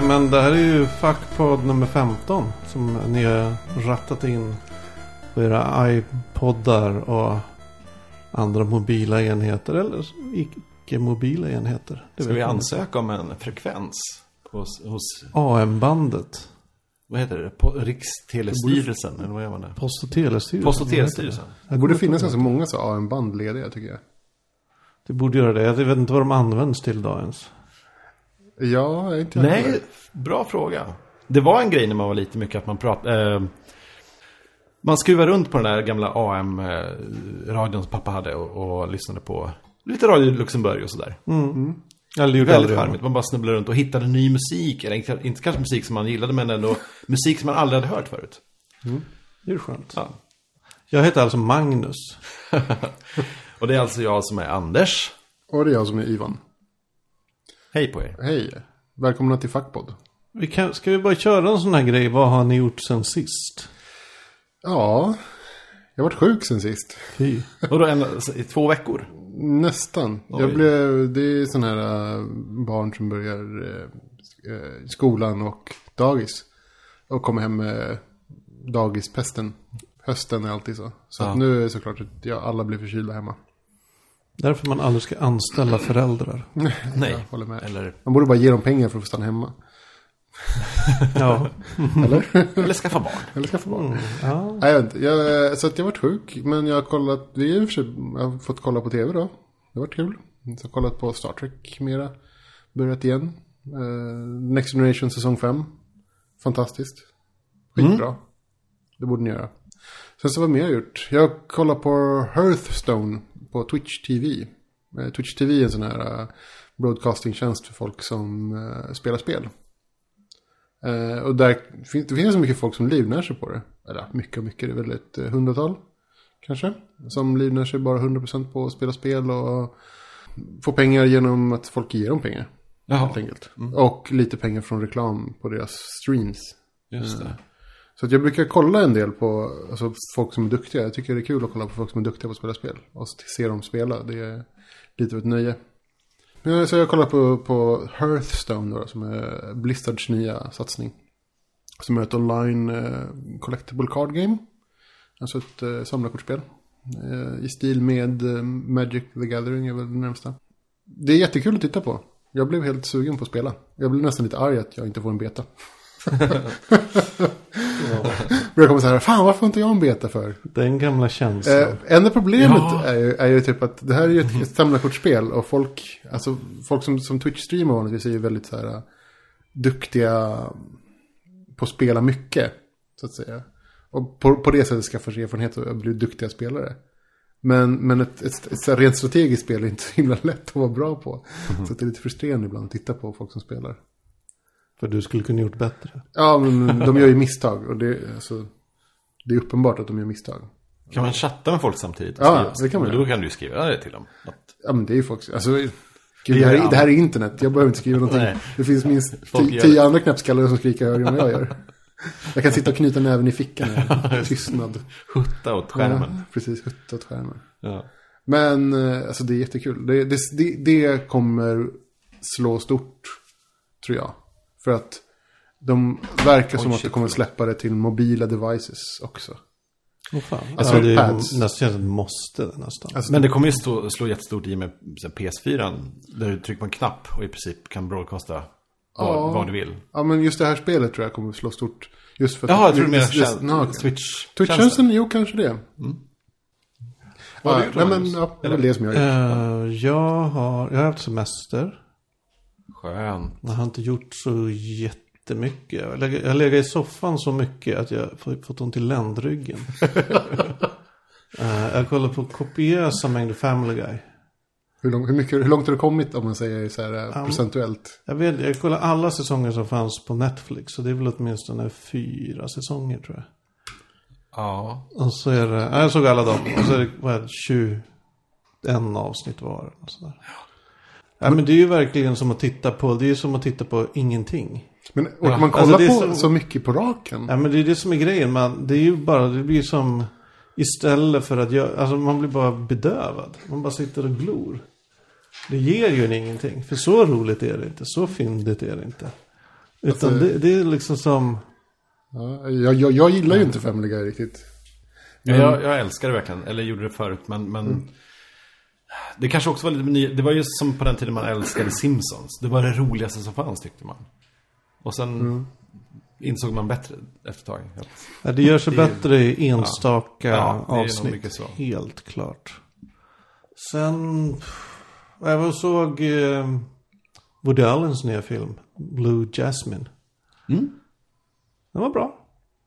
Nej, men det här är ju Fuckpod nummer 15 som ni har rattat in på era iPoddar och andra mobila enheter eller icke-mobila enheter. Det Ska vi ansöka om en frekvens hos, hos AM-bandet. vad heter det, på Rikstelestyrelsen? Eller vad gör man det? Post och telestyrelsen. Post och telestyrelsen. Det borde finnas ganska många så AM-band lediga tycker jag. Det borde göra det. Jag vet inte vad de används till idag ens. Ja, inte Nej, bra fråga. Det var en grej när man var lite mycket att man pratade... Eh, man skruvade runt på den där gamla AM-radion som pappa hade och, och lyssnade på lite Radio Luxemburg och sådär. Det gjorde Väldigt charmigt. Man bara snubblade runt och hittade ny musik. Eller inte, inte kanske musik som man gillade, men ändå musik som man aldrig hade hört förut. Det är skönt. Ja. Jag heter alltså Magnus. Och det är alltså jag som är Anders. Och det är jag som är Ivan. Hej på er. Hej, välkomna till Fackpodd. Vi kan, ska vi bara köra en sån här grej? Vad har ni gjort sen sist? Ja, jag har varit sjuk sen sist. Fy. Och då en, i två veckor. Nästan. Jag blev, det är sådana här äh, barn som börjar äh, skolan och dagis. Och kommer hem med dagispesten. Hösten är alltid så. Så Ja. att nu är det såklart att ja, alla blir förkylda hemma. Därför man aldrig ska anställa föräldrar. Nej. Jag håller med. Eller, Man borde bara ge dem pengar för att få stanna hemma. Ja. Eller? eller skaffa barn. Eller skaffa barn. ja. Nej, jag vet inte. Jag, så att jag har varit sjuk. Men jag har kollat, vi har, fått kolla på tv då. Det har varit kul. Så jag har kollat på Star Trek mera. Börjat igen. Eh, Next Generation säsong 5. Fantastiskt. Skitbra. Det borde ni göra. Sen så vad mer jag gjort? Jag har kollat på Hearthstone på Twitch TV. Eh, Twitch TV är en sån här uh, broadcastingtjänst för folk som eh, spelar spel. Eh, och där fin- det finns så mycket folk som livnär sig på det. Eller mycket och mycket, det är väl ett eh, hundratal kanske. Som livnär sig bara 100% på att spela spel och få pengar genom att folk ger dem pengar. Helt enkelt. Och lite pengar från reklam på deras streams. Just det. Så att jag brukar kolla en del på alltså, folk som är duktiga. Jag tycker det är kul att kolla på folk som är duktiga på att spela spel. Och se dem spela. Det är lite av ett nöje. Men, eh, Så jag kollar på, på Hearthstone då, som är Blizzards nya satsning. Som är ett online uh, collectible card game. Alltså ett uh, samlarkortspel. Uh, I stil med uh, Magic the Gathering är väl det närmsta. Det är jättekul att titta på. Jag blev helt sugen på att spela. Jag blev nästan lite arg att jag inte får en beta. Jag kommer så här, fan varför inte jag en beta för? Den gamla känslan. Eh, enda problemet Ja. är, ju, är ju typ att det här är ju ett, ett samlarkortspel och folk, alltså folk som, som Twitch-streamar vanligtvis är ju väldigt så här uh, duktiga på att spela mycket, så att säga. Och på, på det sättet skaffar sig erfarenhet och blir duktiga spelare. Men, men ett, ett, ett så här rent strategiskt spel är inte så himla lätt att vara bra på. Så att det är lite frustrerande ibland att titta på folk som spelar. För du skulle kunna gjort bättre. Ja, men de gör ju misstag och det, alltså, det är uppenbart att de gör misstag. Kan man chatta med folk samtidigt? Ja, det kan man. Då kan du skriva det till dem. Att, Ja men det är ju folk, alltså, gud, Det här, är- det här är internet, jag behöver inte skriva någonting. Nej. Det finns minst tio andra knäppskallar som skriker högre än vad jag gör. Jag kan sitta och knyta näven i fickan, tystnad. hutta åt skärmen. Ja, precis, hutta åt skärmen. Ja. Men eh, alltså det är jättekul. Det, det, det, det kommer slå stort, tror jag. För att de verkar som att de kommer släppa det till mobila devices också. Åh fan. Alltså, Alltså, det är pads. nästan ett måste nästan. Alltså, Men det kommer ju stå, slå jättestort i med så här PS4. Där du trycker på en knapp och i princip kan broadcasta vad, Ja. vad du vill. Ja men just det här spelet tror jag kommer slå stort. Just för att Jaha, jag tror du menar det- det- tjän- ja, Twitch. Twitch-tjänsten, jo kanske det. Har Ja, gjort, nej, men, ja, det är väl det som jag gör. Eh, jag, har, jag har haft semester. Skönt. Jag har inte gjort så jättemycket. Jag legat- jag i soffan så mycket att jag har fått ont i ländryggen. Eh, jag kollar på kopiösa mängder Family Guy. Hur, lång, hur, mycket, hur långt har du kommit om man säger så här eh, procentuellt? Jag, vet, jag kollar alla säsonger som fanns på Netflix. Så det är väl åtminstone fyra säsonger tror jag. Ja. Och så är det, ja, jag såg alla dem. Och så är det, vad är det 21 avsnitt var. Och sådär. Ja, men det är ju verkligen som att titta på, det är som att titta på ingenting. Men orkar man alltså kolla det är på så- så... mycket på raken? Ja men det är det som är grejen. Man, det är ju bara, det blir som istället för att göra, alltså man blir bara bedövad. Man bara sitter och glor. Det ger ju en ingenting. För så roligt är det inte. Så fyndigt är det inte. Utan Alltså- det, det är liksom som... Ja, jag, jag, jag gillar ju inte Family Guy riktigt. Ja, jag, jag älskar det verkligen, eller gjorde det förut, men, men Det kanske också var lite ny, det var just som på den tiden man älskade Simpsons. Det var det roligaste som fanns tyckte man. Och sen insåg man bättre efter ett tag. Ja, det gör sig Det är- bättre i enstaka Ja, avsnitt. Helt klart. Sen... Jag var såg eh, Woody Allens nya film. Blue Jasmine. Mm. Den var bra.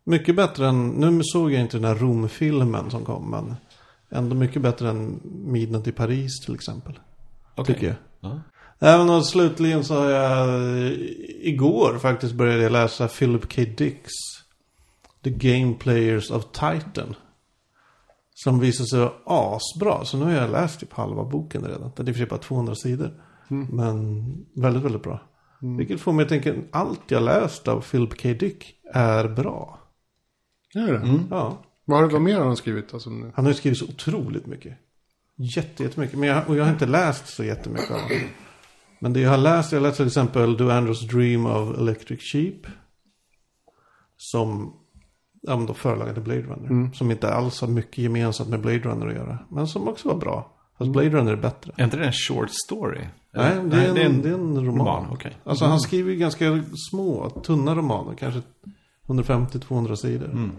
Mycket bättre än... Nu såg jag inte den här Rom-filmen som kom. Men ändå mycket bättre än Midnatt i Paris till exempel. Okej. Tycker jag. Ja. Även och slutligen så har jag igår faktiskt började jag läsa Philip K. Dicks The Game Players of Titan. Som visar sig vara asbra. Så nu har jag läst typ halva boken redan. Det är i och för sig bara 200 sidor. Men väldigt, väldigt bra. Vilket får mig att tänka, allt jag läst av Philip K. Dick är bra. Gör det? Mm. Ja. Vad, har, vad mer har han skrivit? Alltså, nu? Han har ju skrivit så otroligt mycket. Jätte, jättemycket. Men jag, och jag har inte läst så jättemycket av honom. Men det jag har läst, jag har läst till exempel Do Andros Dream of Electric Sheep. Som, ja men då förlaget till Blade Runner. Som inte alls har mycket gemensamt med Blade Runner att göra. Men som också var bra. Fast Blade Runner är bättre. Är inte det en short story? Nej, det är, en, det är en roman. roman, okej. Alltså han skriver ju ganska små, tunna romaner. Kanske 150-200 sidor. Mm.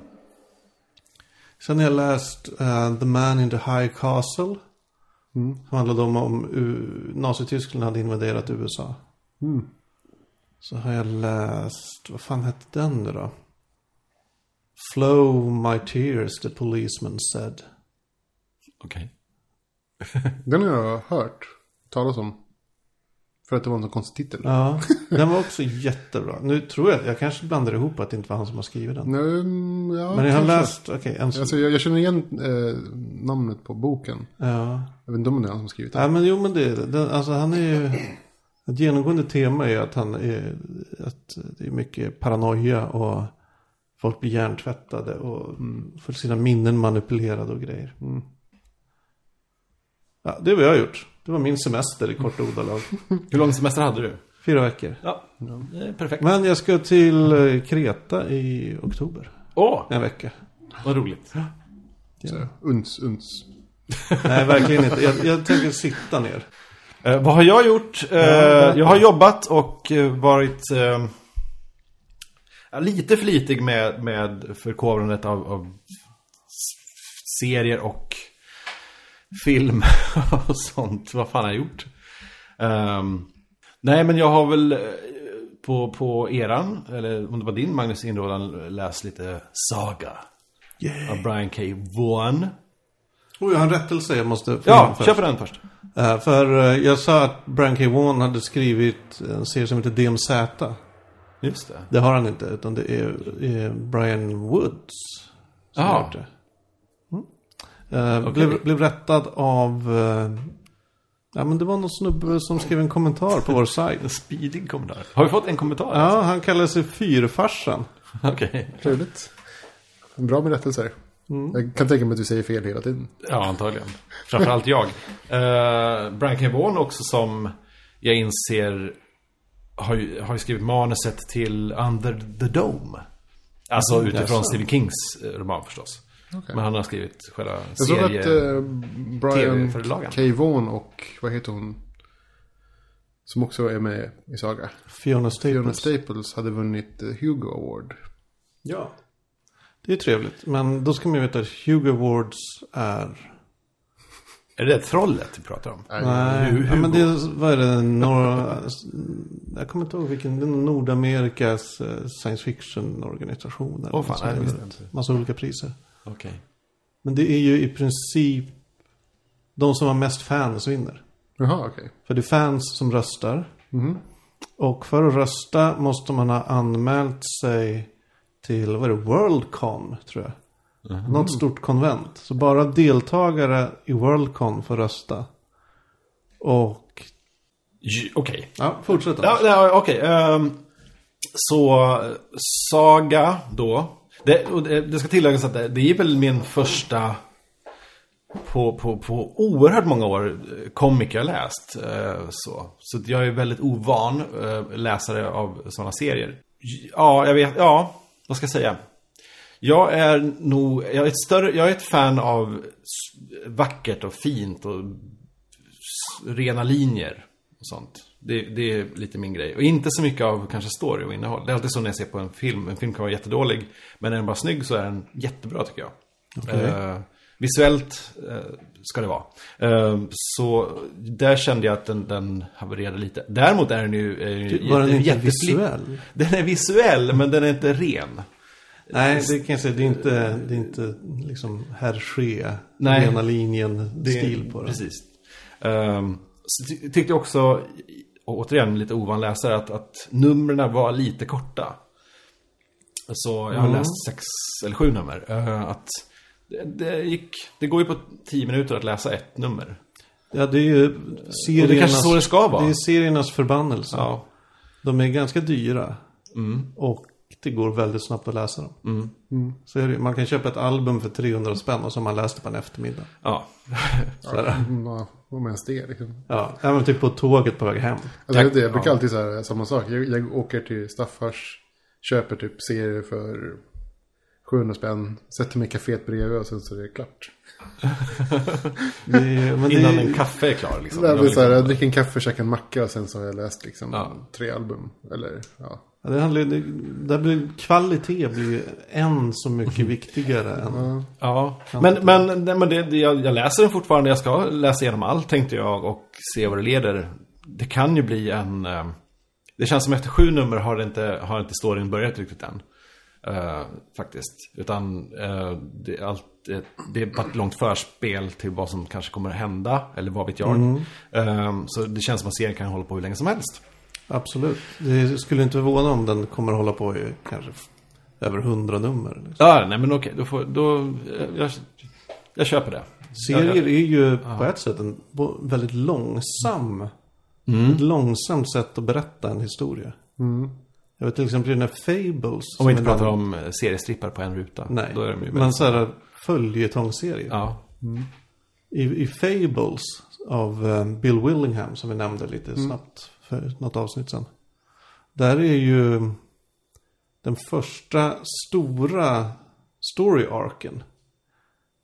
Sen har jag läst eh, The Man in the High Castle. Mm. Som handlade om om U- Nazityskland hade invaderat USA. Mm. Så har jag läst, vad fan hette den nu då? Flow My Tears, The Policeman Said. Okej. Den har jag hört talas om. För att det var en konstig titel. Ja, den var också jättebra. Nu tror jag, jag kanske blandar ihop att det inte var han som har skrivit den. Mm, ja, Men jag har läst, okej, en Alltså, jag, jag känner igen eh, namnet på boken. Ja. Jag vet inte om det är han som skrivit den. ja, men jo men det. Den- Alltså han är ju, ett genomgående tema är att han är, att det är mycket paranoia och folk blir hjärntvättade och får sina minnen manipulerade och grejer. Ja, det vad jag har gjort. Det var min semester i korta ordalag. Hur lång semester hade du? Fyra veckor. Ja, det är perfekt. Men jag ska till eh, Kreta i oktober. Åh, En vecka. vad roligt. Så, uns, uns. Nej, verkligen inte. Jag, jag tänker sitta ner. Eh, vad har jag gjort? Eh, jag har jobbat och eh, varit eh, ja, lite flitig med, med förkovrandet av, av serier och film och sånt. Vad fan har jag gjort? Ehm, nej, men jag har väl eh, på, på eran, eller om det var din Magnus inrådan, läst lite Saga av Brian K. Vaughan. Oh, jag har en rättelse jag måste Ja, först. kör på den först. Eh, för eh, jag sa att Brian K. Vaughan hade skrivit en serie som heter DMZ. Just det. Det har han inte, utan det är, är Brian Woods som Jaha. har gjort det. Mm. Eh, blev, blev rättad av... eh, ja, men det var någon snubbe som skrev en kommentar på vår sajt. En speedig kommentar. Har vi fått en kommentar? Ja, han kallar sig Fyrfarsan. Okej. Trevligt. Bra med rättelser. Jag kan tänka mig att du säger fel hela tiden. Ja, antagligen. Framförallt jag. Uh, Brian K. Vaughan också som jag inser har ju, har ju skrivit manuset till Under the Dome. Alltså utifrån jaså. Stephen Kings roman förstås. Okej. Men han har skrivit själva Jag såg serie... att eh, Brian. K. Vaughan och vad heter hon? Som också är med i Saga. Fiona Staples. Fiona Staples hade vunnit eh, Hugo Award. Ja. Det är trevligt. Men då ska man ju veta att Hugo Awards är... Är det trollet vi pratar om? Nej, Hu- ja, men det är, vad är det, norra, jag kommer inte ihåg vilken, det är Nordamerikas eh, science fiction-organisation. Åh, något fan, nej, det visste jag inte. Massa olika priser. Okej. Men det är ju i princip de som har mest fans vinner. Jaha, okej. För det är fans som röstar. Mhm. Och för att rösta måste man ha anmält sig till, vad är det, Worldcon tror jag. Något stort konvent. Så bara deltagare i Worldcon får rösta. Och, Okej. ja, fortsätt. Ja, ja, okej. ehm, så Saga då. Det, och det, det ska tilläggas att det, det är väl min första på, på, på oerhört många år eh, komiker jag läst. Eh, så så jag är väldigt ovan eh, läsare av sådana serier. Ja, jag vet. Ja, vad ska jag säga? Jag är nog, jag är ett större, jag är ett fan av vackert och fint och rena linjer och sånt. Det, det är lite min grej. Och inte så mycket av kanske story och innehåll. Det är alltid så när jag ser på en film. En film kan vara jättedålig. Men är den bara snygg så är den jättebra tycker jag. Okej. Eh, visuellt eh, ska det vara. Eh, så där kände jag att den, den havererade lite. Däremot är den ju... Ju Var den inte visuell? Den är visuell, men den är inte ren. Nej, det kan jag säga. Det är inte, det är inte liksom Hergé, rena linjen-stil på det. Precis. Um, så ty- tyckte jag också, och återigen lite ovan läsare, att, att numren var lite korta. Så jag har Mm. läst sex eller sju nummer. Eh, att det, det, gick, det går ju på tio minuter att läsa ett nummer. Ja, det är ju Och det seriernas... kanske så det ska vara. Det är seriernas förbannelse. Ja. De är ganska dyra. Mm. Och det går väldigt snabbt att läsa dem. Mm. Så är det, man kan köpa ett album för 300 spänn och så har man läst det på en eftermiddag. Ja. Så det. Om ens det liksom. Ja, men typ på tåget på väg hem. Alltså, det det. Jag Ja. brukar alltid säga samma sak. Jag, jag åker till Staffars, köper typ serier för 700 spänn, sätter mig i kaféet bredvid och sen så är det klart. Det är, men det Innan är, en kaffe är klar liksom. Det är Det så här, jag dricker en kaffe, käkar en macka och sen så har jag läst liksom Ja. tre album. Eller ja. Ja, det handlar det, där blir, kvalitet blir ju än så mycket viktigare än... Ja, men, men, nej, men det, det, jag, jag läser den fortfarande. Jag ska läsa igenom allt tänkte jag och se vad det leder. Det kan ju bli en... eh, Det känns som efter sju nummer har, det inte, har inte storyn börjat riktigt än. Eh, faktiskt. Utan eh, det, är allt, det, det är bara ett långt förspel till vad som kanske kommer att hända. Eller vad vet jag. Eh, så det känns som att serien kan hålla på hur länge som helst. Absolut. Det skulle inte förvåna om den kommer att hålla på i kanske över 100 nummer. Liksom. Ja, nej men okej. Då får, då, eh, jag, jag köper det. Serier är ju på ett sätt en väldigt långsam... Ett långsamt sätt att berätta en historia. Jag vet till exempel den här Fables. Om vi inte pratar den- om eh, seriestrippar på en ruta. Nej, Då är de ju men så här följetongsserier. Ja. I, I Fables av eh, Bill Willingham som vi nämnde lite Mm. snabbt för något avsnitt sedan. Där är ju den första stora story-arken.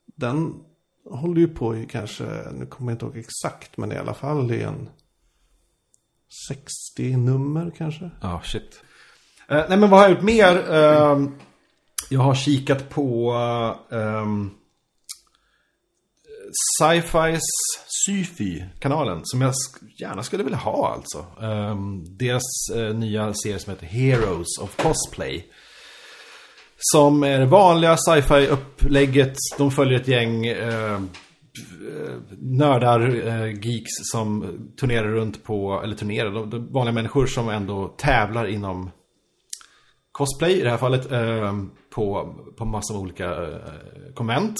Den håller ju på i kanske, nu kommer jag inte ihåg exakt, men i alla fall i en 60 nummer kanske. Ja, shit. Eh, nej, men vad har jag gjort mer? Ehm, jag har kikat på um, Sci-Fis Syfy-kanalen. Som jag gärna skulle vilja ha alltså. Um, deras uh, nya serie som heter Heroes of Cosplay. Som är det vanliga sci-fi-upplägget. De följer ett gäng ehm, eh, nördar, eh, geeks som turnerar runt på, eller turnerar, de, de vanliga människor som ändå tävlar inom cosplay i det här fallet eh, på, på av olika eh, konvent.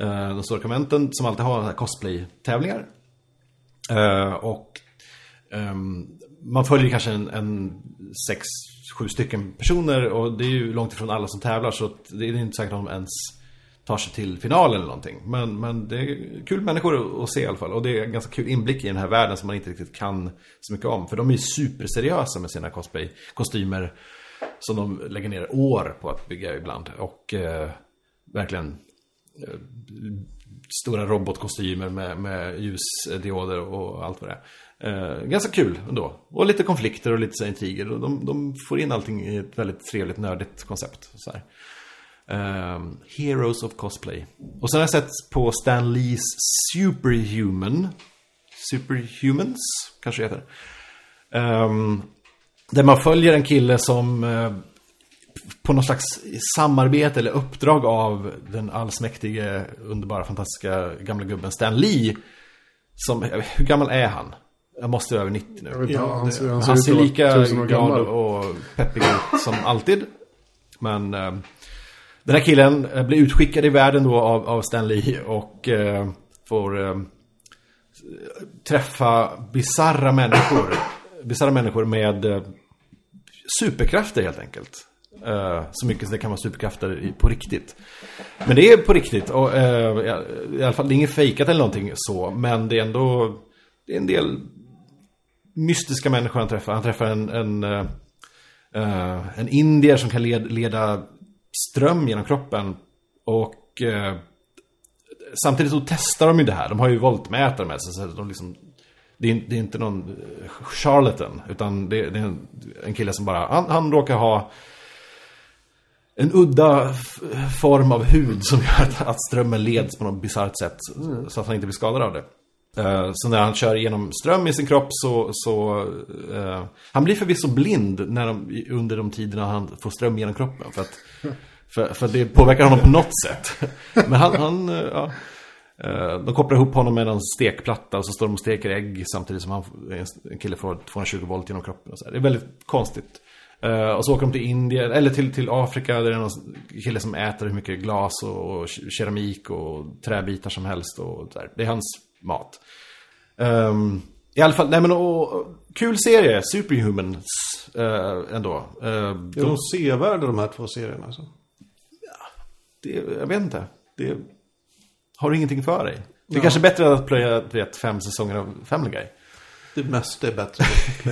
Eh, de stora konventen som alltid har cosplay-tävlingar. Eh, och ehm, man följer kanske en, en sex, sju stycken personer och det är ju långt ifrån alla som tävlar så det är inte säkert att de ens tar sig till finalen eller någonting. Men, men det är kul människor att, se i alla fall. Och det är en ganska kul inblick i den här världen som man inte riktigt kan så mycket om. För de är ju superseriösa med sina cosplay-kostymer. Som de lägger ner år på att bygga ibland. Och eh, verkligen Eh, stora robotkostymer med, med ljusdioder och allt vad det är. Eh, ganska kul ändå. Och lite konflikter och lite så intriger. Och de, de får in allting i ett väldigt trevligt nördigt koncept. Så här. Ehm, Heroes of Cosplay. Och sen har jag sett på Stan Lees Superhuman. Superhumans, kanske det heter. Eh, där man följer en kille som eh, på något slags samarbete eller uppdrag av den allsmäktige, underbara, fantastiska gamla gubben Stan Lee. Som, hur gammal är han? Jag måste vara över 90 nu. Inte, Ja, han, ser- Han, han ser att vara lika glad och peppig ut som alltid. Men eh, den här killen eh, blir utskickad i världen då av, av Stan Lee och eh, får eh, träffa bizarra människor. Bizarra människor med eh, superkrafter helt enkelt. Uh, så mycket så det kan vara superkrafter i, på riktigt. Men det är på riktigt. Och, uh, i- alla fall, det är inget fejkat eller någonting så. Men det är ändå det är en del mystiska människor han träffar. Han träffar en, en, uh, en indier som kan led, leda ström genom kroppen. Och samtidigt så testar de ju det här. De har ju voltmätare med sig. Så de liksom, det, är, det är inte någon charlatan. Utan det, det är en, en kille som bara, han, han råkar ha en udda form av hud som gör att, att strömmen leds på något bisarrt sätt. Så att han inte blir skadad av det. Eh, Så när han kör igenom ström i sin kropp så... så eh, han blir förvisso blind när de, under de tiderna han får ström genom kroppen. För att, för, för det påverkar honom på något sätt. Men han... han Eh, De kopplar ihop honom med en stekplatta och så står de och steker ägg samtidigt som han, en kille får 220 volt genom kroppen. Och så här. Det är väldigt konstigt. Eh, och så åker de till Indien, eller till, till Afrika där det är någon kille som äter hur mycket glas och, och keramik och träbitar som helst. Och där. Det är hans mat. Ehm, I alla fall, nej men och, och, kul serie, Superhumans uh, ändå. Uh, Är de sevärda de här två serierna? Alltså? det, jag vet inte. Det har du ingenting för dig. Det är kanske bättre att plöja vet, fem säsonger av Family Guy. Det mesta är bättre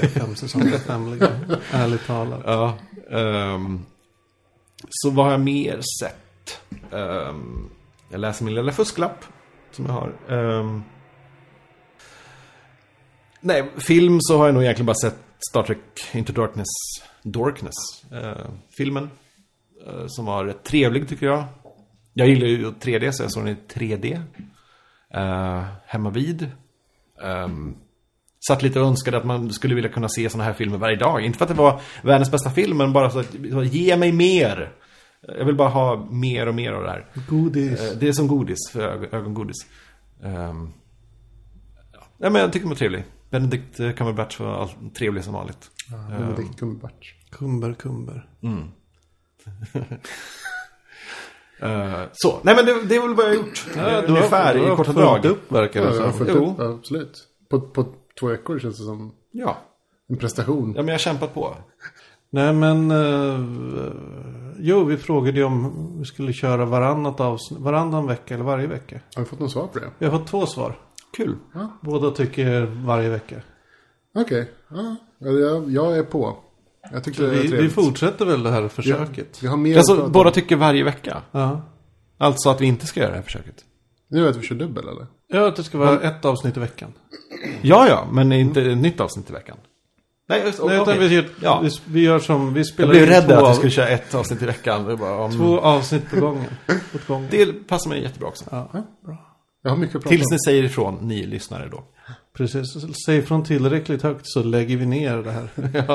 än fem säsonger Family Guy. Ärligt talat. Ja. ehm, så vad har jag mer sett? Ehm, jag läser min lilla fusklapp som jag har. Ehm, nej, film så har jag nog egentligen bara sett Star Trek Into Darkness, Dorkness. eh, filmen. eh, som var rätt trevlig tycker jag. Jag gillar ju 3D så jag såg den i 3D. Uh, hemma vid. Ehm, Satt lite och önskade att man skulle vilja kunna se såna här filmer varje dag. Inte för att det var världens bästa film, men bara så att ge mig mer. Jag vill bara ha mer och mer av det här. Godis. Eh, Det är som godis för ög- ögongodis. Um, ja. Nej, men jag tycker den var trevlig. Benedict eh, Cumberbatch var all, trevlig som vanligt. Ja, Benedict Cumberbatch. Kumber, kumber. Eh, så, nej men det, det är väl vad jag har gjort. Ja, du Ungefär har, du i har korta fullt drag. upp verkar Ja, det har som. Jo. upp, ja, absolut. På, på två veckor känns det som Ja. en prestation. ja, men jag har kämpat på. Nej men, eh, jo vi frågade ju om vi skulle köra varannat avsnitt, varannan vecka eller varje vecka. Har vi fått något svar på det? Vi har fått två svar. Kul. Båda tycker varje vecka. Okej, ja, jag, jag är på. Jag tyckte det var Vi, vi trevligt. fortsätter väl det här försöket. Vi har Alltså, båda tycker varje vecka. Ja. Alltså att vi inte ska göra det här försöket. Nu vi att vi kör dubbel eller? Ja, att det ska vara ett avsnitt i veckan. Ja, ja, men inte ett nytt avsnitt i veckan. Nej, just, Nej, utan okej. vi, gör, Ja. vi, vi gör som, vi Jag spelar blev in rädd två, att vi skulle köra ett avsnitt i veckan. Det, bara, om... två avsnitt på gången. Åt gången. det passar mig jättebra också. Ja, bra. Jag har mycket att prata Tills om. ni säger ifrån, ni lyssnare då. Precis, säg från tillräckligt högt så lägger vi ner det här. ja.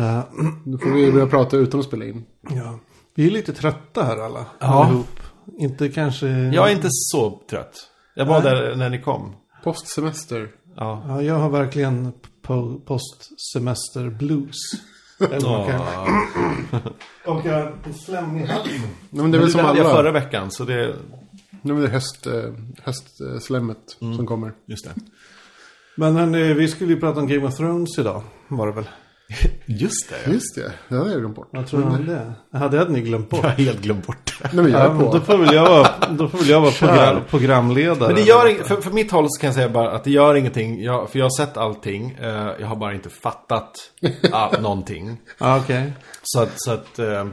Eh, Nu får vi börja prata utan att spela in. ja. Vi är lite trötta här alla. Ja. Allihop. Inte kanske... Jag är inte så trött. Jag var där när ni kom. Postsemester. Ja. Ja, jag har verkligen po- postsemester blues. Eller vad man kan... Och jag är slemmig i halsen. Nej, men det är väl det som hade jag alla. förra veckan, så det... Nu är det höst, eh, höstslemmet Mm. som kommer. Just det. Men hörni, vi skulle ju prata om Game of Thrones idag. Var det väl? Just det. Just det, det hade jag glömt bort. Vad tror du om det? Ja, det hade ni glömt bort. Jag har helt glömt bort det. Nej men jag Ja, är då får väl jag vara, då får väl jag vara program, programledare. Men det gör inget, för, för mitt håll så kan jag säga bara att det gör ingenting. Jag, för jag har sett allting. Eh, jag har bara inte fattat ah, någonting. Ja, okej. Så att, så att eh,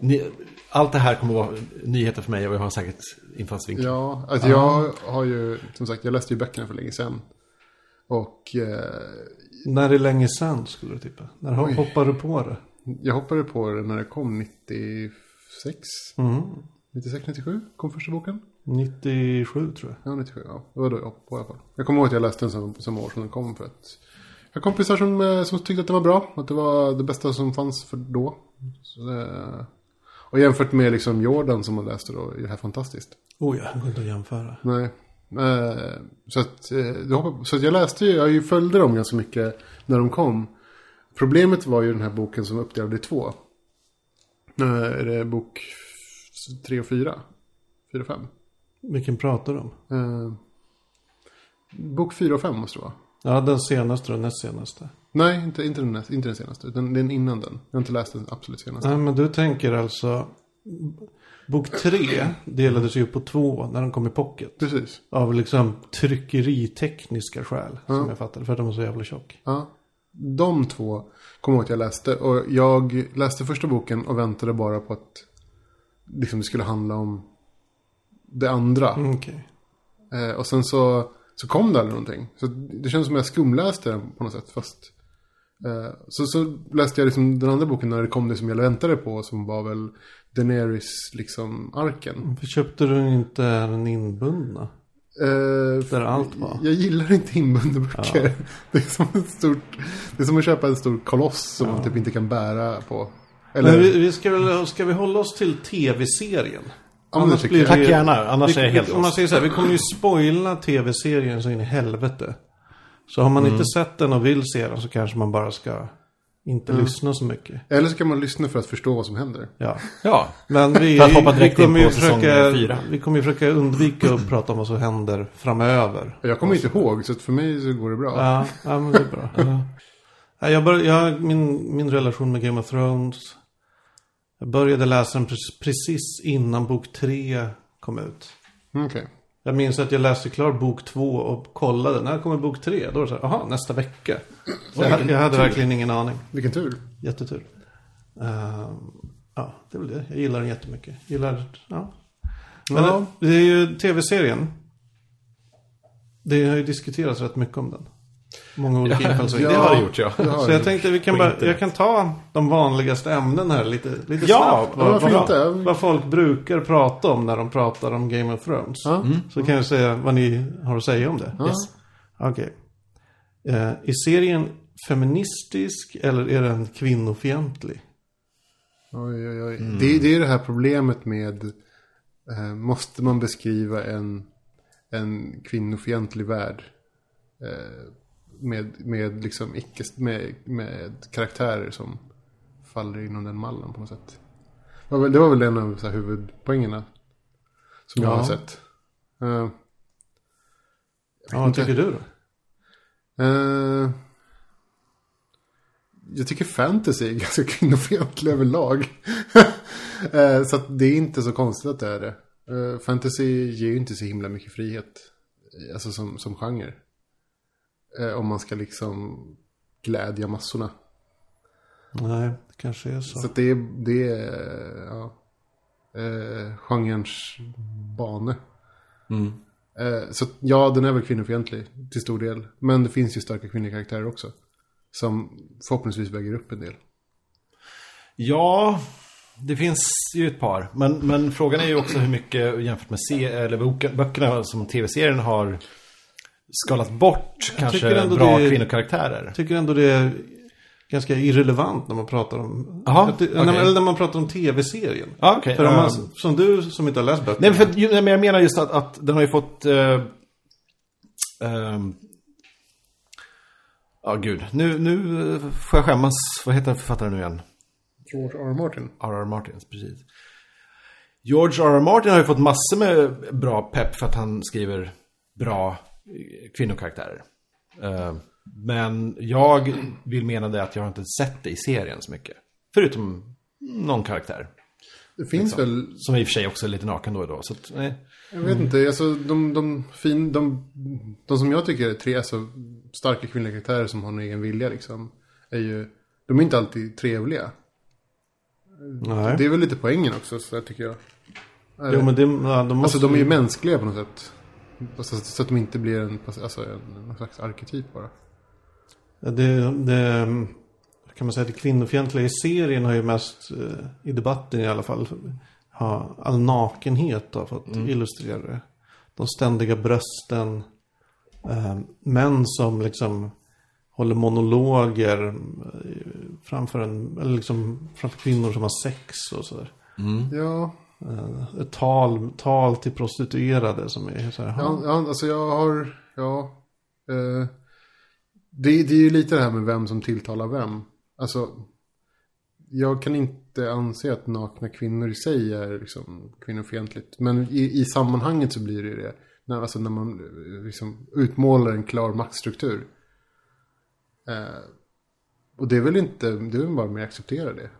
ni, allt det här kommer vara nyheter för mig och jag har säkert infallsvinkel. Ja, alltså jag har ju, som sagt, jag läste ju böckerna för länge sedan. Och eh, När det är länge sedan skulle du tippa? När Oj. hoppar du på det? jag hoppade på det när det kom 96. Mm. 96, 97 kom första boken. 97 tror jag. Ja, 97, ja. Det var då jag hoppade på i alla fall. Jag kommer ihåg att jag läste den som, som år som den kom för att jag har kompisar som, eh, som tyckte att den var bra. Att det var det bästa som fanns för då. Eh, och jämfört med liksom Jordan som man läste då är det här fantastiskt. Oh ja, det går inte att jämföra. Nej. Eh, så, att, eh, så att jag läste ju, jag följde dem ganska mycket när de kom. Problemet var ju den här boken som var uppdelad i två. Eh, är det bok tre och fyra? Fyra och fem? Vilken pratar du om? Bok fyra och fem måste det vara. Ja, den senaste och näst senaste. Nej, inte, inte, den, näst- inte den senaste. Utan den innan den. Jag har inte läst den absolut senaste. Nej, men du tänker alltså... Bok tre delades ju upp på två när den kom i pocket. Precis. Av liksom tryckeritekniska skäl. Som jag fattade. För att den var så jävla tjock. Ja. De två jag ihåg att jag läste. Och jag läste första boken och väntade bara på att liksom, det skulle handla om det andra. Mm, Okej. Eh, och sen så, så kom det aldrig någonting. Så det känns som att jag skumläste den på något sätt. Fast, eh, så, så läste jag liksom den andra boken när det kom det som jag väntade på. Som var väl Daenerys liksom arken. Varför köpte du inte den inbundna? Eh, Där allt var. Jag gillar inte inbundna böcker. Det, är som ett stort, det är som att köpa en stor koloss som man typ inte kan bära på. Eller, Men vi, vi ska, väl, ska vi hålla oss till tv-serien? Ja, det tycker jag. Tack gärna, annars vi, är jag helt vi, Om man säger så här, vi kommer ju spoila tv-serien så in i helvete. Så har man Mm. inte sett den och vill se den så kanske man bara ska inte Mm. lyssna så mycket. eller så kan man lyssna för att förstå vad som händer. Ja. Ja, Men vi, vi, kommer ju försöka, vi kommer ju försöka undvika att prata om vad som händer framöver. Jag kommer inte ihåg, så för mig så går det bra. Ja, ja men det är bra. Ja, jag bör, jag, min, min relation med Game of Thrones. Jag började läsa den pre- precis innan bok tre kom ut. Mm, Okej. Jag minns att jag läste klart bok två och kollade. När kommer bok tre? Då var det så här, jaha, nästa vecka. Så jag, hade- jag hade verkligen ingen aning. Vilken tur. Jättetur. Uh, ja, det är väl det. Jag gillar den jättemycket. Gillar, ja. Men Ja. det är ju tv-serien. Det har ju diskuterats rätt mycket om den. Många olika infallsvinklar. det har det gjort ja. Det Så jag tänkte vi kan bara, jag kan ta de vanligaste ämnen här lite, lite Ja, snabbt. ja, varför vad, inte? vad, vad folk brukar prata om när de pratar om Game of Thrones. Ja. Så kan jag säga vad ni har att säga om det. Ja. Okej. Eh, är serien feministisk eller är den kvinnofientlig? Oj, oj, oj. Det, det är det här problemet med, eh, måste man beskriva en, en kvinnofientlig värld eh, med, med, liksom icke, med, med karaktärer som faller inom den mallen på något sätt. Det var väl, det var väl en av så här, huvudpoängerna som jag Ja. har sett. Eh, Ja, vad tycker du då? Eh, jag tycker fantasy är ganska kvinnofientlig överlag. Eh, så det är inte så konstigt att det är det. Eh, fantasy ger ju inte så himla mycket frihet. Alltså som, som genre. Eh, om man ska liksom glädja massorna. Nej, det kanske är så. Så det är, det är ja, eh, genrens bane. Mm. Eh, så ja, den är väl kvinnofientlig till stor del. Men det finns ju starka kvinnliga karaktärer också. Som förhoppningsvis väger upp en del. Ja, det finns ju ett par. Men, men frågan är ju också hur mycket jämfört med se, eller böckerna som tv-serien har skalat bort kanske bra det är- kvinnokaraktärer. Jag tycker ändå det är ganska irrelevant när man pratar om... Att det, okej. när, eller när man pratar om tv-serien. Ja, okej. För om man, Ehm, som du som inte har läst böckerna. Nej, men, för, nej, men jag menar just att, att den har ju fått... Uh, Ja, gud. Nu, nu eh, får jag skämmas. Vad heter författaren nu igen? George R. R. Martin. R.R. Martins, precis. George R.R. Martin har ju fått massor med bra pepp för att han skriver bra eh, kvinnokaraktärer. Eh, Men jag vill mena det att jag har inte sett det i serien så mycket. Förutom någon karaktär. Det finns väl, Som i och för sig också är lite naken då och då. Så att, nej. jag vet inte, alltså de, de, fin, de, de som jag tycker är tre alltså, starka kvinnliga karaktärer som har en egen vilja liksom. Är ju, de är inte alltid trevliga. Nej. Det är väl lite poängen också, så där, tycker jag. Jo men det, ja, de måste Alltså de är ju mänskliga på något sätt. Alltså, så att de inte blir en, alltså, en, någon slags arketyp bara. Ja, Det, det, kan man säga, det kvinnofientliga i serien har ju mest, eh, i debatten i alla fall, ha, all nakenhet har fått illustrera det. De ständiga brösten, eh, män som liksom håller monologer eh, framför, en, eller liksom framför kvinnor som har sex och sådär. Ja, Eh, Eh, ett tal, tal till prostituerade som är så här, ja, ja alltså jag har, ja. Eh, det, det är ju lite det här med vem som tilltalar vem. Alltså, jag kan inte anse att nakna kvinnor i sig är liksom kvinnofientligt. Men i, i sammanhanget så blir det ju det. När, alltså när man eh, liksom utmålar en klar maktstruktur. Eh, och det är väl inte, det är väl bara mer acceptera det.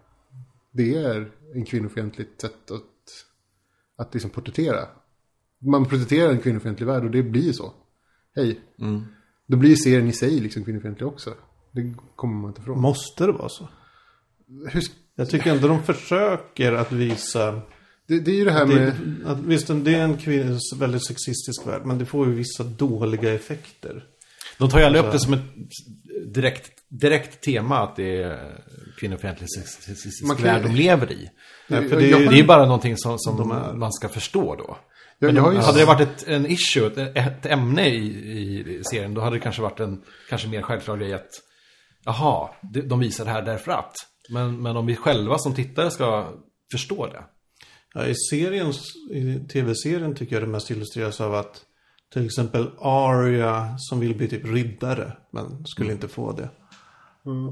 Det är en kvinnofientligt sätt att, att liksom porträttera. Man porträtterar en kvinnofientlig värld och det blir så. Hej. Då blir serien i sig liksom kvinnofientlig också. Det kommer man inte ifrån. Måste det vara så? Hur, Jag tycker ändå de försöker att visa. det, det är ju det här Det, med... att, visst, det är en väldigt sexistisk värld. Men det får ju vissa dåliga effekter. De tar ju aldrig upp det som ett direkt, direkt tema att det är kvinnofientlig sexistisk värld de lever i. Nej, för Jag- det, jag- är- är bara någonting som, som De man ska förstå då. Jag, Men jag ju, hade det varit ett, en issue, ett, ett ämne i, i serien, då hade det kanske varit en kanske mer självklar grej att jaha, de, de visar det här därför att. Men, men om vi själva som tittare ska förstå det. Ja, i, serien, I tv-serien tycker jag det mest illustreras av att till exempel Arya som vill bli typ riddare men skulle inte få det.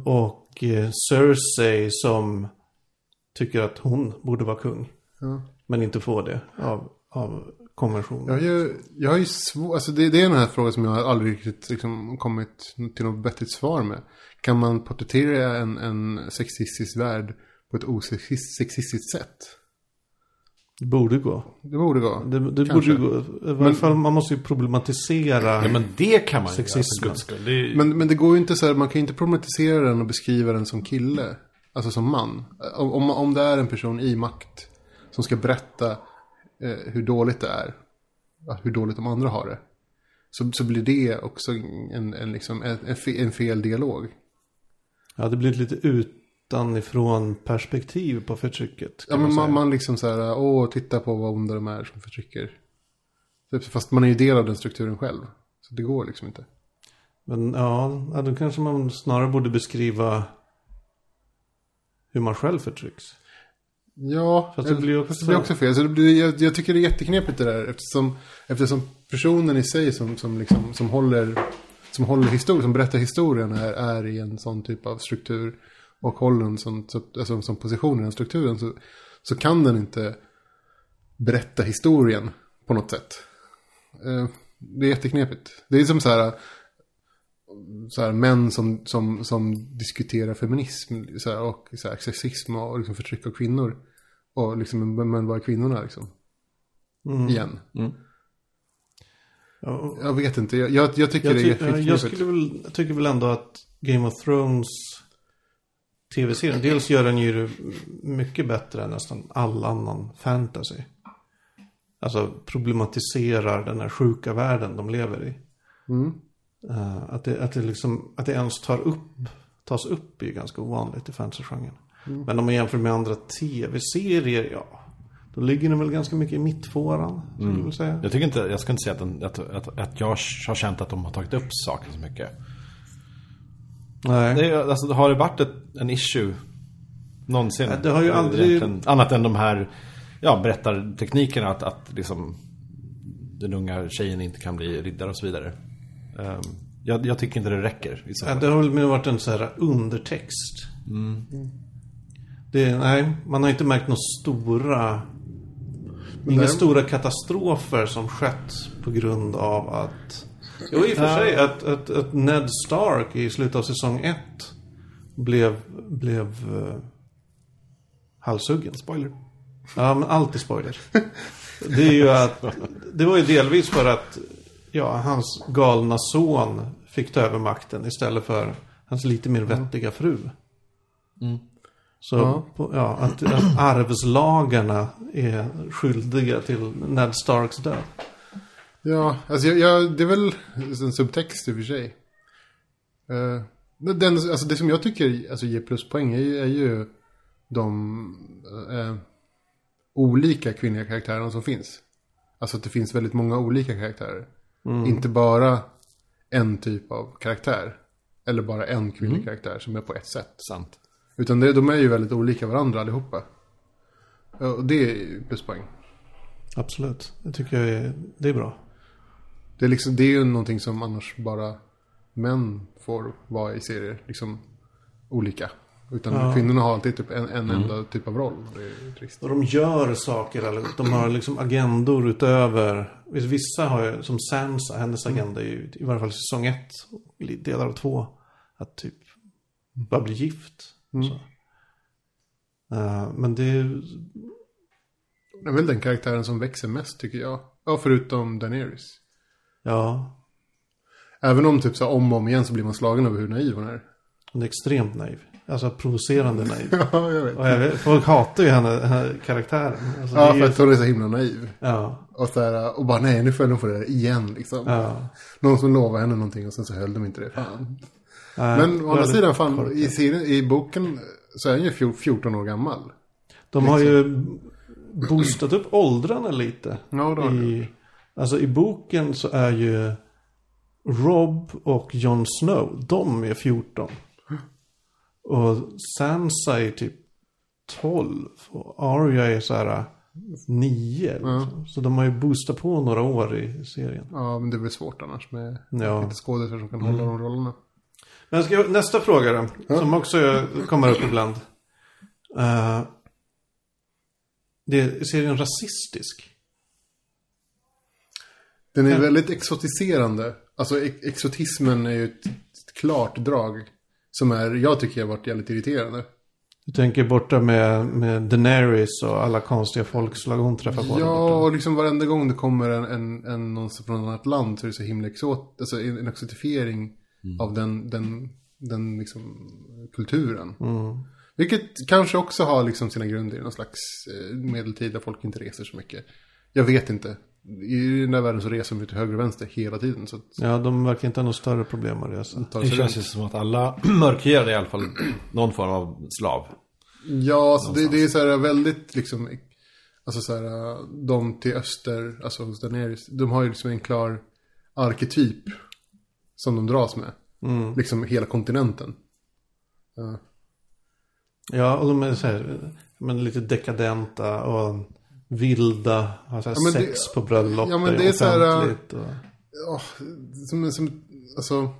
Och eh, Cersei som tycker att hon borde vara kung. Ja. Men inte får det av, av konventionen. jag har ju, jag har ju svårt, alltså det, det är den här frågan som jag aldrig riktigt liksom kommit till något vettigt svar med. Kan man porträttera en, en sexistisk värld på ett osexistiskt sätt? Det borde gå. Det borde gå. Det, det borde gå. I varje fall man måste ju problematisera. Ja, men det kan man göra Sexismen. för skull. Det är, Men, men det går ju inte så här, man kan ju inte problematisera den och beskriva den som kille. Alltså som man. Om, om, det är en person i makt som ska berätta eh, hur dåligt det är. Hur dåligt de andra har det. Så, så blir det också en, en, liksom, en, en, fe, en fel dialog. Ja, det blir ett lite utanifrån perspektiv på förtrycket. Ja, men man, man liksom så här, åh, titta på vad onda de är som förtrycker. Typ, Fast man är ju del av den strukturen själv. Så det går liksom inte. Men ja, då kanske man snarare borde beskriva hur man själv förtrycks. Ja, Fast det blir ju också- det blir också fel. Så det blir, jag, jag tycker det är jätteknepigt det där. Eftersom, eftersom personen i sig som, som, liksom, som håller, som håller historien, som berättar historien är, är i en sån typ av struktur. Och håller en sån, så, alltså, som position i den strukturen. Så, så kan den inte berätta historien på något sätt. Eh, Det är jätteknepigt. Det är som så här, så här män som, som, som diskuterar feminism så här, och så här, sexism och liksom förtryck av kvinnor. Och liksom, men, vad är kvinnorna liksom? Mm. Igen. Ja, och- Jag vet inte, jag, jag, jag tycker jag, det ty- är ja, jag, jätteknepigt. skulle väl, jag tycker väl ändå att Game of Thrones tv-serien, dels gör den ju mycket bättre än nästan all annan fantasy. Alltså problematiserar den här sjuka världen de lever i. Mm. Eh, att, det, att, det liksom, att det ens tar upp, tas upp är ju ganska ovanligt i fantasygenren. Mm. Men om man jämför med andra tv-serier, ja. Då ligger den väl ganska mycket i mittfåran, skulle jag säga. jag tycker inte, jag ska inte säga att, den, att, att, att jag har känt att de har tagit upp saker så mycket. Nej. Det är, alltså, har det varit ett, en issue någonsin? Ja, det har ju aldrig- Egentligen, Annat än de här ja, berättarteknikerna att, att liksom, den unga tjejen inte kan bli riddare och så vidare. Ehm, jag, jag tycker inte det räcker. I så Ja, fall. det har väl mer varit en så här undertext. Det, nej, man har inte märkt några stora... Inga stora katastrofer som skett på grund av att... Jo, i och för sig att, att, att Ned Stark i slutet av säsong ett blev, blev uh, halshuggen. Spoiler. Ja, men alltid spoiler. Det är ju att... Det var ju delvis för att ja, hans galna son fick ta över makten istället för hans lite mer vettiga fru. Så Ja. På, ja, att, att arvslagarna är skyldiga till Ned Starks död. Ja, alltså jag, jag, det är väl en subtext i och för sig. Eh, men den, alltså det som jag tycker alltså, ger pluspoäng är, ju- är ju de eh, olika kvinnliga karaktärerna som finns. Alltså att det finns väldigt många olika karaktärer. Inte bara en typ av karaktär. Eller bara en kvinnlig karaktär som är på ett sätt. Sant. Utan det, de är ju väldigt olika varandra allihopa. Ja, Och det är pluspoäng. Absolut. Det tycker jag är, det är bra. Det är, liksom, det är ju någonting som annars bara män får vara i serier. Liksom olika. Utan Ja. kvinnorna har alltid typ en, en enda typ av roll. Det är trist. Och de gör saker, eller de har liksom agendor utöver. Vissa har ju, som Sansa, hennes agenda är ju i varje fall säsong ett, delar av två, att typ bara bli gift. Så. Eh, men det är Det är väl den karaktären som växer mest tycker jag. Ja, förutom Daenerys. Ja, Även om typ så här, om och om igen så blir man slagen över hur naiv hon är. Hon är extremt naiv. Alltså provocerande naiv. Ja, jag vet. Och jag vet, folk hatar ju henne, här karaktären. Alltså, det Ja, för ju- att hon är så himla naiv. ja, Och, så här, och bara nej, nu föll hon för det där igen liksom. ja. Någon som lovade henne någonting och sen så höll de inte det. Fan. Nej, Men å andra sidan, fan, korkat. i, serien, i boken så är han ju fjol- 14 år gammal. De har ju boostat upp åldrarna lite. Ja, det har I, alltså i boken så är ju Rob och Jon Snow, de är 14. Och Sansa är typ 12. Och Arya är så här 9. Liksom. Så de har ju boostat på några år i serien. Ja, men det blir svårt annars med Ja. lite skådespelare som kan hålla de rollerna. Men ska nästa fråga då. Som också kommer upp ibland. Uh, det är serien rasistisk. Den är väldigt exotiserande. Alltså ex- exotismen är ju ett, ett klart drag. Som är, jag tycker har varit jävligt irriterande. Du tänker borta med, med Daenerys och alla konstiga folkslag hon träffar på. Ja, och liksom varenda gång det kommer en, en, en någon från ett annat land så är det så himla exot, alltså en, en exotifiering av den, den, den liksom kulturen. Vilket kanske också har liksom sina grunder i någon slags eh, medeltid där folk inte reser så mycket. Jag vet inte. I den där världen så reser de ut till höger och vänster hela tiden. Så att Ja, de verkar inte ha något större problem att resa. Det känns ju som att alla mörkhyade i alla fall någon form av slav. Ja, alltså det, det är så här väldigt liksom, alltså så här, de till öster, alltså hos Daenerys, de har ju liksom en klar arketyp som de dras med. Liksom hela kontinenten. Ja. Ja, och de är så här, men lite dekadenta och vilda. Så här Ja, sex det- på bröllop. ja, men det är så här, och, Åh, som, som, alltså,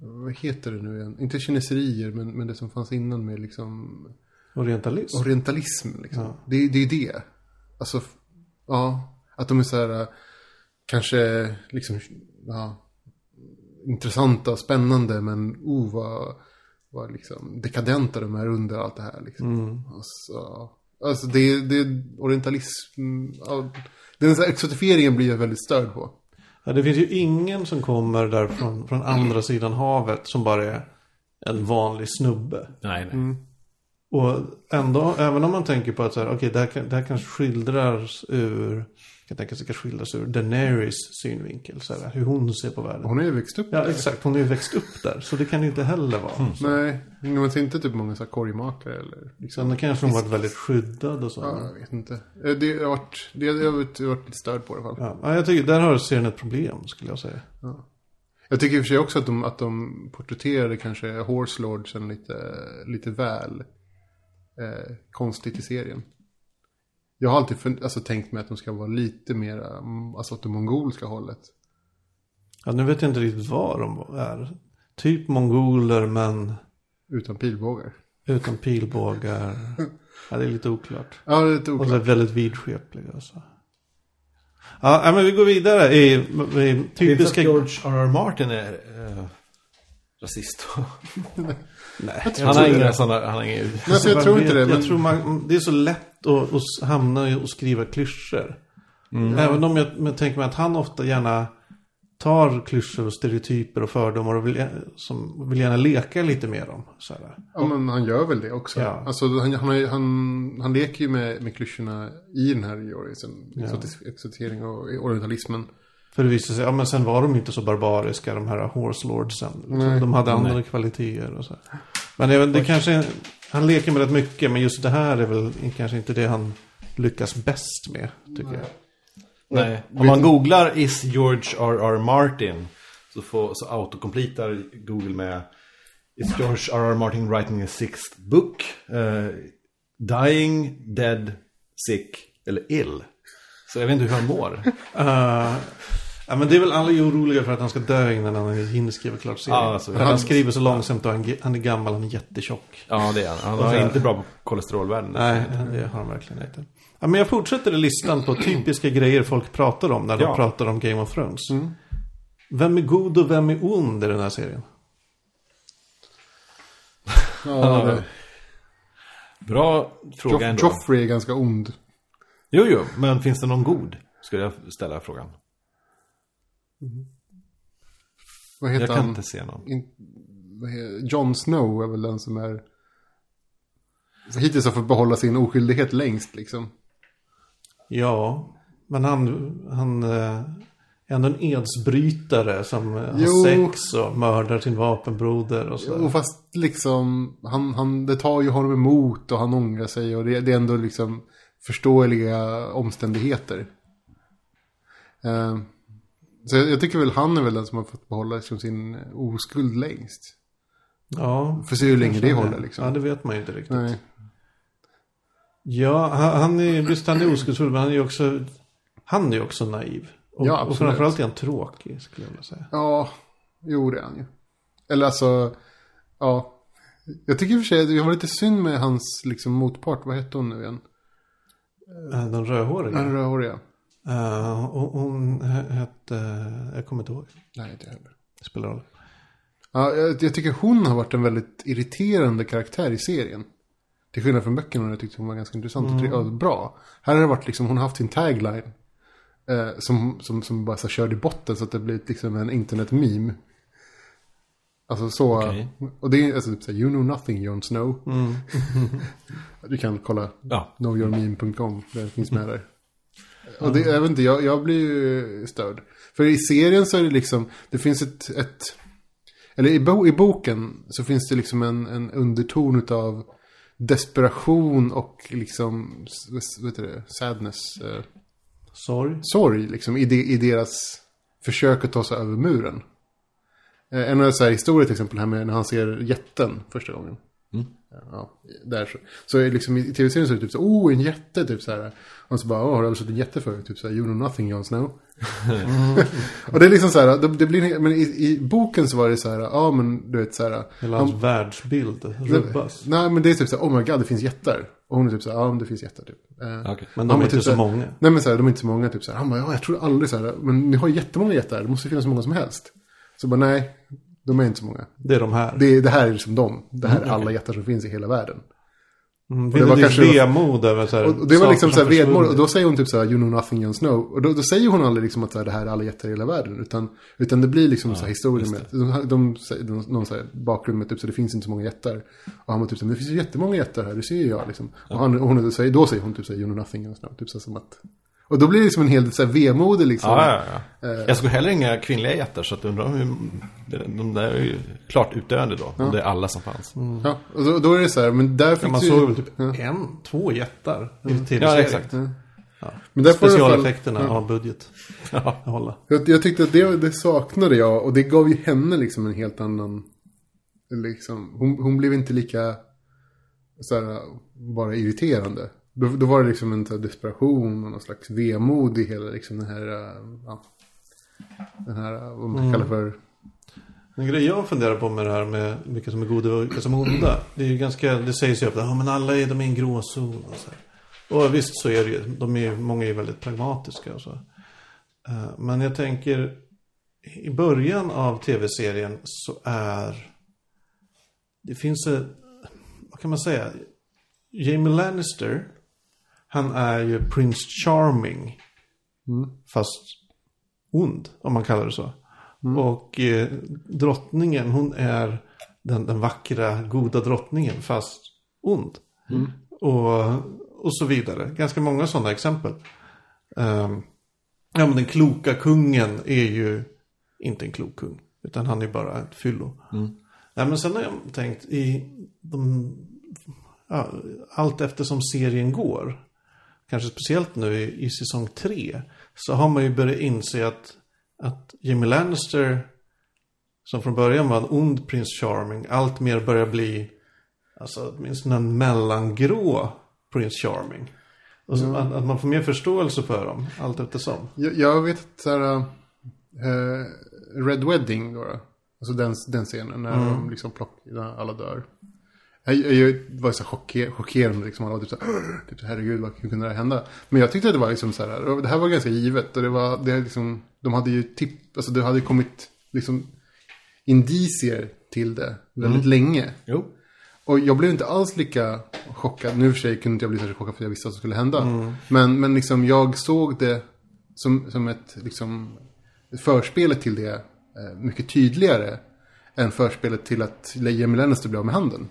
vad heter det nu igen? Inte kineserier, men, men det som fanns innan med liksom orientalism. orientalism. Liksom. Ja. Det, det är det. Alltså, ja, att de är så här, äh, kanske liksom, ja, intressanta och spännande, men oh, vad, vad liksom dekadenta de är under allt det här. Liksom. Alltså, alltså det, det orientalism, ja, den här exotifieringen blir jag väldigt störd på. Ja, det finns ju ingen som kommer där från, från andra sidan havet som bara är en vanlig snubbe. Nej, nej. Mm. Och ändå, även om man tänker på att så här, okej, det, här kan- det här kanske skildras ur, kan tänka sig det kan skildras ur Daenerys synvinkel, så här, hur hon ser på världen. Hon har ju växt upp Ja, där. exakt. Hon är ju växt upp där, så det kan ju inte heller vara. Nej, men inte typ många så här korgmakare eller liksom. Sen kanske hon varit väldigt skyddad och så. Ja, jag vet inte. Eh, Det har varit, det har varit, varit lite störd på i alla fall. Ja, ja, jag tycker där har serien ett problem, skulle jag säga. Jag tycker i och för sig också att de, att de porträtterade kanske Horse Lordsen lite, lite väl eh, konstigt i serien. Jag har alltid fun- alltså, tänkt mig att de ska vara lite mer, mm, alltså åt det mongolska hållet. Ja, nu vet jag inte riktigt vad de är. Typ mongoler, men Utan pilbågar. utan pilbågar. Ja, det är lite oklart. Ja, det är lite Och så oklart. väldigt vidskepliga. Så. Ja, men vi går vidare i, i Typiska... George R.R. Martin är eh, rasist. Nej, han har inga sådana, han har inga... Nej, alltså, jag tror inte det. Jag Men, tror man, det är så lätt att, att hamna och skriva klyschor. Mm. Även om jag, jag tänker mig att han ofta gärna tar klyschor och stereotyper och fördomar och vill, som, vill gärna leka lite med dem. Så här. ja, men han gör väl det också. Ja. Alltså, han, han, han, han leker ju med, med klyschorna i den här Jorisen. Ja. Och orientalismen. För det visade sig, ja men sen var de inte så barbariska de här horse lordsen. Liksom. Nej. De hade andra kvaliteter och så. Men väl- det kanske, han leker med rätt mycket men just det här är väl kanske inte det han lyckas bäst med, tycker jag. Nej. Om man googlar is George R.R. Martin så, får, så autocompletar Google med Is George R.R. Martin writing a sixth book? Eh, dying, dead, sick eller ill? Så jag vet inte hur han mår. Uh, ja men det är väl alla är oroliga för att han ska dö innan han hinner skriva klart serien. Ja, alltså, för han han- skriver så långsamt och han, han är gammal, han är jättetjock. Ja, det är han. Han är inte bra på kolesterolvärden. Nej, det har han verkligen inte. Ja, men jag fortsätter i listan på typiska grejer folk pratar om när de Ja. pratar om Game of Thrones. Vem är god och vem är ond i den här serien? Ja, det, Bra fråga Joff, ändå. Joffrey är ganska ond. Jo, jo, men finns det någon god? Skulle jag ställa frågan. Vad heter Jag kan han? inte se någon. In, Jon Snow är väl den som är... Hittills har fått behålla sin oskyldighet längst liksom. Ja, men han, han eh, är ändå en edsbrytare som har Jo. sex och mördar sin vapenbroder och så. Och fast liksom, han, han, det tar ju honom emot och han ångrar sig och det, det är ändå liksom förståeliga omständigheter. Eh, så jag, jag tycker väl han är väl den som har fått behålla liksom sin oskuld längst. Ja, Får se hur länge det håller liksom. Ja, det vet man ju inte riktigt. Nej. Ja, han, han är, visst han är oskuldsfull, men han är också, han är också naiv. Och, Ja, och absolut. framförallt är han tråkig, skulle jag vilja säga. Ja, jo det är han ju. Eller alltså, ja. Jag tycker i och för sig det var lite synd med hans liksom motpart. Vad hette hon nu igen? Eh, Den rödhåriga. Den rödhåriga. Och hon he- hette, jag kommer inte ihåg. Nej, inte heller. Det spelar roll. Ja, jag, jag tycker hon har varit en väldigt irriterande karaktär i serien. Till skillnad från böckerna, jag tyckte hon var ganska intressant och tre- och bra. Här har det varit liksom, hon har haft sin tagline. Eh, som, som, som bara så här körde i botten så att det blivit liksom en internet-meme. Alltså så. Okej. Och det är alltså typ så här, you know nothing Jon Snow. du kan kolla Ja. knowyourmeme.com, det finns med där. Och det, jag vet inte, jag, jag blir ju störd. För i serien så är det liksom, det finns ett, ett eller i, bo, i boken så finns det liksom en, en underton utav desperation och liksom, vad heter det, sadness, eh, Sorg. sorg liksom i, de, i deras försök att ta sig över muren. Eh, En av så här historier till exempel här med när han ser jätten första gången. Ja, där så. Så liksom i tv-serien så är det typ så oh en jätte typ så här. Och så bara, åh har du aldrig sett en jätte förut? Typ så här, you know nothing Jon Snow. och det är liksom så här, det, det blir, men i, i boken så var det så här, ja men du vet så här. Hela han- hans världsbild rubbas. Nej men det är typ så här, oh my god det finns jättar. Och hon är typ så här, ja men det finns jättar typ. Eh, Okej. Men de är inte typ så så- många. Nej men så här, de är inte så många typ så här. Han bara, ja jag tror aldrig så här. Men ni har jättemånga jättar, det måste finnas så många som helst. Så bara, nej, de är inte så många. Det är de här. Det, det här är liksom de. Det här är alla jättar som finns i hela världen. Mm, det det var var kanske- vemod över så här, Och det var liksom som så här försvunnit. Och då säger hon typ så här, you know nothing Jon Snow. Och då, då säger hon aldrig liksom att så här, det här är alla jättar i hela världen. Utan, utan det blir liksom så här historier med, de, de, säger- de, någon så här bakgrund med typ så det finns inte så många jättar. Och han var typ så här, men det finns ju jättemånga jättar här, det ser ju jag liksom. Och, han, och hon, då, säger, då säger hon typ så här, you know nothing Jon Snow. Typ så här, som att, och då blir det liksom en hel så här vemodig liksom. Ja, ja, ja. Jag såg heller inga kvinnliga jättar så att undrar om hur, de där är ju klart utdöende då. Om det är alla som fanns. Ja, och då, då är det så här, men där fick Ja, man såg väl typ Ja. en, två jättar i Ja, exakt. Men där får du i alla fall- Specialeffekterna har budget. Ja. hålla. Jag, jag tyckte att det, det saknade jag och det gav ju henne liksom en helt annan... Liksom, hon, hon blev inte lika så här, bara irriterande. Då, då var det liksom en desperation och någon slags vemod i hela liksom den här... äh, Ja, den här, äh, vad man kallar för... En grej jag funderar på med det här med vilka som är goda och vilka som är onda. Det är ju ganska, det sägs ju ofta, ja men alla är, de är en gråzon och så här. Och visst så är det ju, de är, många är väldigt pragmatiska och så. Eh, Men jag tänker, i början av tv-serien så är, det finns ett, vad kan man säga? Jamie Lannister, han är ju Prince Charming. Fast ond, om man kallar det så. Och eh, drottningen, hon är den, den vackra, goda drottningen, fast ond. Och, och så vidare. Ganska många sådana exempel. Ehm, ja, men den kloka kungen är ju inte en klok kung. Utan han är bara ett fyllo. Ja, men sen har jag tänkt i de, ja, allt eftersom serien går. Kanske speciellt nu i, i säsong tre. Så har man ju börjat inse att, att Jimmy Lannister. Som från början var en ond prins Charming. Allt mer börjar bli. Alltså åtminstone en mellangrå prins Charming. Och så, att, att man får mer förståelse för dem. Allt eftersom. Jag, jag vet att så här, äh, Red Wedding då. Alltså den, den scenen när de liksom plock, när alla dör. Jag, jag, var så chocker, chockerande liksom. Alla var typ så här, typ herregud, vad hur kunde det här hända? Men jag tyckte att det var liksom så här, det här var ganska givet. Och det var, det liksom, de hade ju tipp, alltså det hade kommit liksom indicier till det väldigt länge. Jo. Och jag blev inte alls lika chockad. Nu för sig kunde inte jag bli särskilt chockad för jag visste att det skulle hända. Men, men liksom jag såg det som, som ett liksom, förspelet till det eh, mycket tydligare. än förspelet till att Jamie Lannister blev av med handen.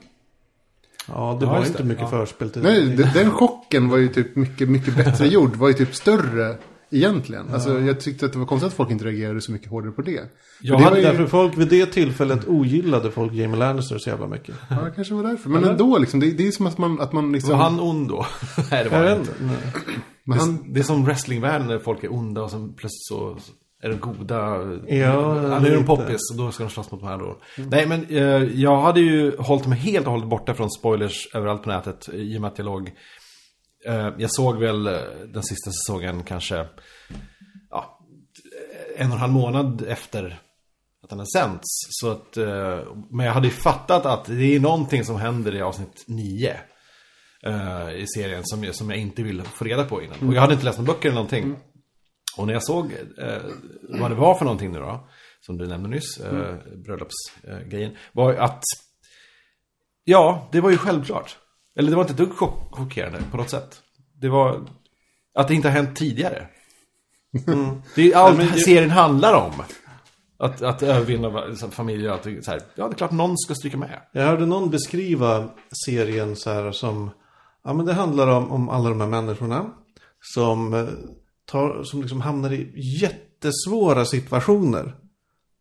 Ja, det Ja, var inte det. mycket Ja. förspel till Nej, de- den chocken var ju typ mycket, mycket bättre gjord. Var ju typ större egentligen. Alltså jag tyckte att det var konstigt att folk inte reagerade så mycket hårdare på det. Jag För det hade ju, Därför folk vid det tillfället ogillade folk Jamie Lannister så jävla mycket. Ja, det kanske var därför. Men ändå liksom, det, det är som att man, att man liksom... Var han ond då? Nej, det var han inte. Nej. men Det, han, är- det är som wrestlingvärlden när folk är onda och sen plötsligt så är de goda. Ja, nu är de poppis och då ska de slåss mot de här då. Nej men eh, jag hade ju hållit mig helt och hållet borta från spoilers överallt på nätet. I och med att jag låg... Eh, jag såg väl eh, den sista säsongen kanske... Ja, en och en halv månad efter att den har sänts. Så att, eh, men jag hade ju fattat att det är någonting som händer i avsnitt 9 eh, i serien som, som jag inte vill få reda på innan. Och jag hade inte läst några böcker eller någonting. Och när jag såg eh, vad det var för någonting nu då, som du nämnde nyss, eh, bröllopsgrejen, var att ja, det var ju självklart. Eller det var inte ett dugg chock- chockerande på något sätt. Det var att det inte har hänt tidigare. Det är ju allt det- serien handlar om. Att, att övervinna familjer allt. Så här. Ja, det är klart någon ska stryka med. Jag hörde någon beskriva serien så här som, ja men det handlar om, om alla de här människorna som, eh, tar, som liksom hamnar i jättesvåra situationer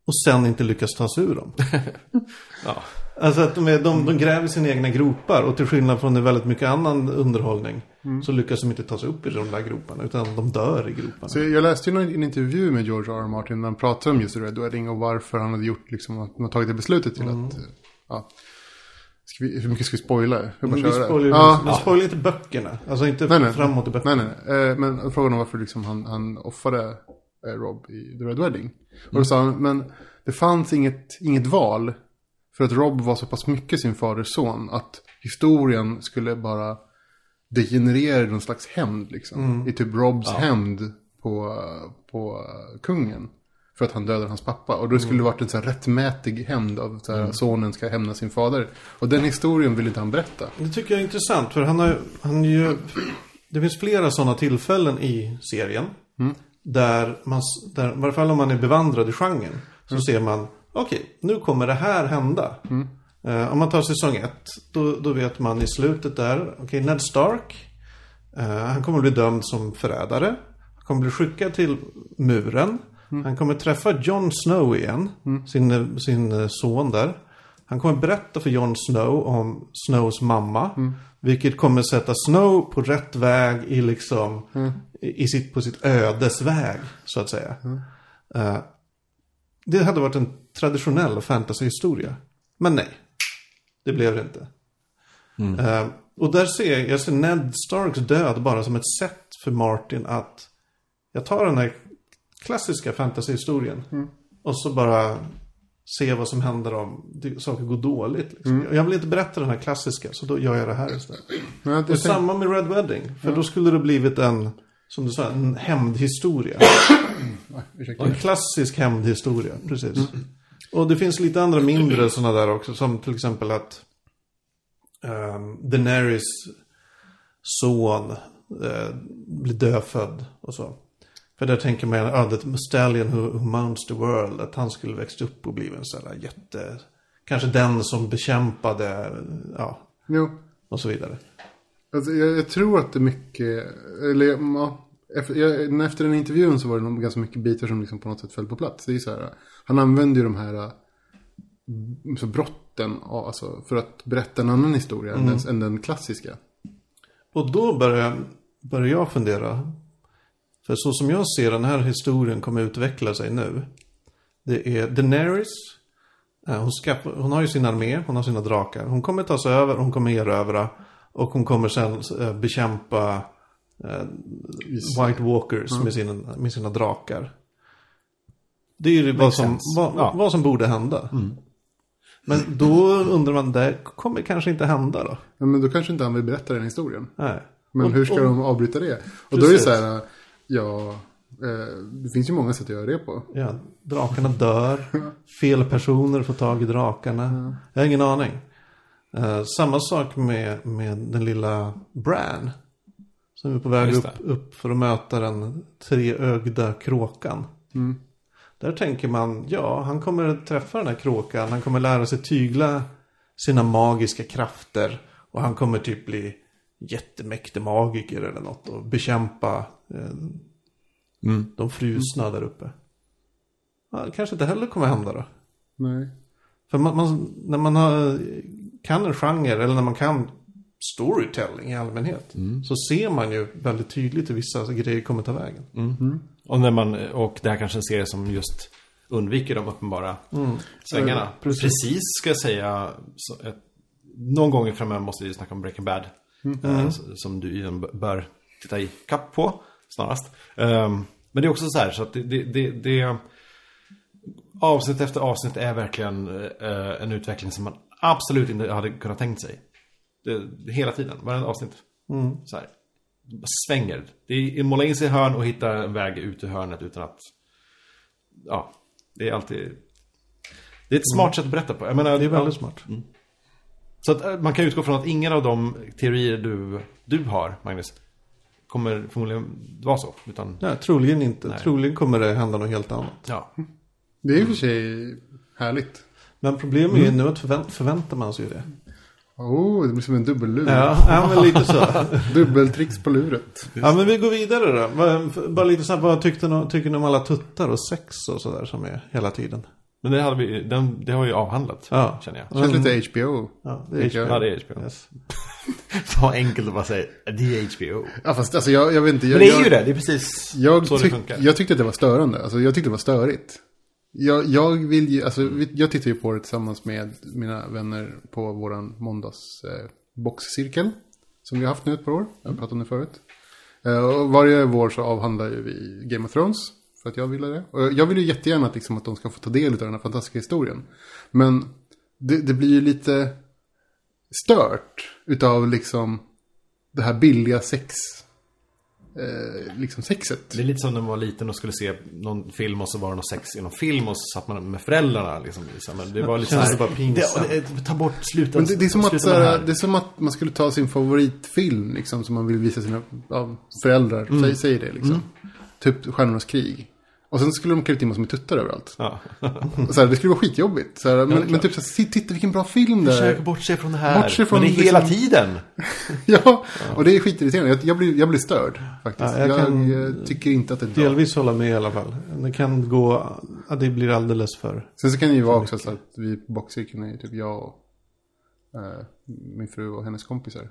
och sen inte lyckas ta sig ur dem. Ja. Alltså att de, är, de, de gräver sina egna gropar och till skillnad från väldigt mycket annan underhållning så lyckas de inte ta sig upp i de där groparna utan de dör i groparna. så jag läste ju någon, en intervju med George R. R. Martin när han pratade om just Red Wedding och varför han hade gjort liksom, att har tagit det beslutet till att, eh, ja. Vi, hur mycket ska vi spoila? Men vi spoilar, ja. spoilar inte böckerna. Alltså inte Nej, nej. framåt i böckerna. Nej, nej. Eh, men frågan om varför liksom han, han offrade eh, Rob i The Red Wedding. Och då sa han, men det fanns inget, inget val. För att Rob var så pass mycket sin faders son att historien skulle bara degenerera i någon slags hämnd liksom. I typ Robs hämnd på, på eh, kungen. För att han dödade hans pappa. Och då skulle det varit en så här rättmätig hämnd av så här, sonen ska hämna sin fader. Och den historien vill inte han berätta. Det tycker jag är intressant för han har, han ju... Det finns flera sådana tillfällen i serien. Där man, där, i varje fall om man är bevandrad i genren. Så ser man, okej, nu kommer det här hända. Eh, om man tar säsong ett, då, då vet man i slutet där, okej, Ned Stark. eh, han kommer bli dömd som förrädare. Han kommer bli skickad till muren. Han kommer träffa Jon Snow igen, sin, eh, sin eh, son där. Han kommer berätta för Jon Snow om Snows mamma. Vilket kommer sätta Snow på rätt väg i liksom, i, i sitt, på sitt ödesväg, så att säga. Eh, det hade varit en traditionell fantasyhistoria. Men nej, det blev det inte. Eh, och där ser jag, jag ser Ned Starks död bara som ett sätt för Martin att jag tar den här klassiska fantasyhistorien och så bara se vad som händer om det, saker går dåligt. Liksom. Jag vill inte berätta den här klassiska, så då gör jag det här istället. Men jag Och tänkte- samma med Red Wedding, för då skulle det blivit en, som du sa, en hämndhistoria. En klassisk hämndhistoria, precis. Och det finns lite andra mindre sådana där också, som till exempel att um, Daenerys son eh, blir dödfödd och så. För där tänker man, ja, the stallion who, who mounts the world, att han skulle växt upp och bli en sån där jätte... Kanske den som bekämpade, ja, Jo. och så vidare. Alltså, jag, jag tror att det är mycket, eller ja, efter, jag, efter den intervjun så var det nog ganska mycket bitar som liksom på något sätt föll på plats. Det är så här, han använder ju de här så brotten alltså, för att berätta en annan historia än, den, än den klassiska. Och då börjar, börjar jag fundera. För så som jag ser den här historien kommer utveckla sig nu. Det är Daenerys. eh, Hon, ska, hon har ju sin armé, hon har sina drakar. Hon kommer ta sig över, hon kommer erövra. Och hon kommer sen eh, bekämpa eh, White Walkers med, sina, med sina drakar. Det är ju vad som, vad, Ja. vad som borde hända. Men då undrar man, det kommer kanske inte hända då. Ja, Men då kanske inte han vill berätta den historien. Nej. Men Och- hur ska och- de avbryta det? Och då är det Precis. så här, ja, eh, det finns ju många sätt att göra det på. Ja, drakarna dör. Fel personer får tag i drakarna. Jag har ingen aning. Eh, samma sak med, med den lilla Bran. Som är på väg upp, upp för att möta den treögda kråkan. Där tänker man, ja, han kommer träffa den här kråkan. Han kommer lära sig tygla sina magiska krafter. Och han kommer typ bli jättemäktig magiker eller något. Och bekämpa Mm. de frusna där uppe. Ja, det kanske inte heller kommer hända då. Nej. För man, man, när man har, kan en genre eller när man kan storytelling i allmänhet. Så ser man ju väldigt tydligt hur vissa grejer kommer ta vägen. Och, när man, och det här kanske en serie som just undviker de uppenbara svängarna. Ja, precis. precis. ska jag säga. Så ett, någon gång framöver måste vi snacka om Breaking Bad. Eh, s- som du bör titta i kapp på snarast. Ehm, men det är också så här så att det, det, det, avsnitt efter avsnitt är verkligen eh, en utveckling som man absolut inte hade kunnat tänkt sig. Det, hela tiden, varenda avsnitt. Så här. Svänger. Det är måla in sig i hörn och hitta en väg ut ur hörnet utan att... Ja, det är alltid... Det är ett smart sätt att berätta på. Jag menar, Det är väldigt smart. Så att eh, man kan utgå från att ingen av de teorier du, du har, Magnus, kommer förmodligen vara så. Utan, Nej, troligen inte. Nej. Troligen kommer det hända något helt annat. ja. Det är i och för sig härligt. Men problemet är ju nu att förvänt, förväntar man sig ju det. Oh, det blir som en dubbellur. Ja, ja men lite så. Dubbeltricks på luret. Ja, men vi går vidare då. Vad- Bara lite snabbt, vad tyckte ni, tycker ni om alla tuttar och sex och sådär som är hela tiden? Men det, hade vi, den, det har vi avhandlat, Ja. känner jag. Det känns lite HBO. Ja, det är Ja, Ja, det är HBO. Yes. Så enkelt att bara säga, det är HBO. Ja, fast alltså jag, jag vet inte. Jag, Men det är jag, ju det, det är precis Jag, så det funkar. jag tyckte att det var störande. Alltså jag tyckte det var störigt. Jag, jag vill ju, alltså jag tittar ju på det tillsammans med mina vänner på våran måndags eh, boxcirkel. Som vi har haft nu ett par år. Jag har pratat om det förut. Eh, och varje vår så avhandlar ju vi Game of Thrones. För att jag ville det. Och jag vill ju jättegärna att, liksom, att de ska få ta del av den här fantastiska historien. Men det, det blir ju lite stört utav liksom det här billiga sex. Eh, liksom sexet. Det är lite som när man var liten och skulle se någon film och så var det någon sex i någon film och så satt man med föräldrarna liksom. liksom. Men Det var lite Känns så här- bara pinsamt? Ta bort, sluta. Men det, det, är som att, det här, det är som att man skulle ta sin favoritfilm liksom, som man vill visa sina ja, föräldrar. Mm. Säg, säg det liksom. Typ Stjärnornas krig. Och sen skulle de klippa in massor med tuttar överallt. Ja. Så här, det skulle vara skitjobbigt. Så här, men, men typ så här, "Se, titta vilken bra film det Försök är. bortse från det här. Bortse från men det är hela liksom- tiden. ja, och det är skitirriterande. Jag, jag, blir, jag blir störd faktiskt. Ja, jag jag kan tycker inte att det är bra. Delvis hålla med i alla fall. Det kan gå, ja, det blir alldeles för. Sen så kan det ju vara också så att vi på boxcirkeln är typ jag och eh, min fru och hennes kompisar.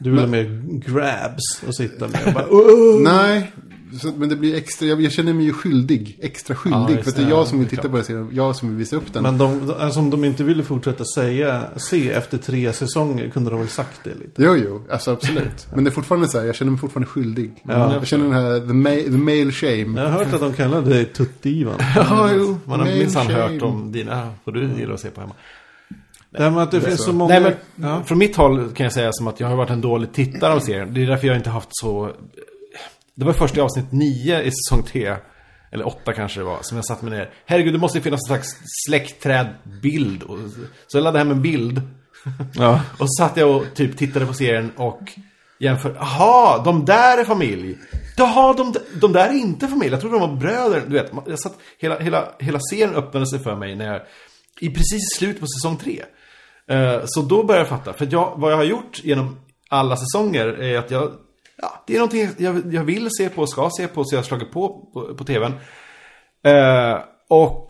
Du vill ha mer grabs och sitta med och bara, "Åh!" Nej, så, men det blir extra, jag, jag känner mig ju skyldig. Extra skyldig. Ja, just för att det är det. jag Ja, som vill det titta på det serien. Jag som vill visa upp den. Men de, alltså om de inte ville fortsätta säga, se efter tre säsonger kunde de väl sagt det lite. Jo, jo, alltså absolut. Men det är fortfarande så här, jag känner mig fortfarande skyldig. Ja. jag känner den här, the, ma the male shame. Jag har hört att de kallar det Tutt-Ivan. Ja, jo. Man har minsann hört om dina, vad du gillar att se på hemma. Det här med att det finns så många... Nej men, ja. från mitt håll kan jag säga som att jag har varit en dålig tittare av serien. Det är därför jag inte haft så... Det var först i avsnitt 9 i säsong 3, eller 8 kanske det var, som jag satt mig ner. Herregud, det måste ju finnas en slags släktträdbild. Så jag laddade hem en bild. Ja. Och satt jag och typ tittade på serien och jämför. Jaha, de där är familj. Jaha, de, de där är inte familj. Jag trodde de var bröder. Du vet, jag satt, hela, hela, hela serien öppnade sig för mig när jag, i precis i slutet på säsong tre. Eh, så då började jag fatta. För jag, vad jag har gjort genom alla säsonger är att jag, ja, det är någonting jag, jag vill se på och ska se på så jag har slagit på på, på tvn. Eh, och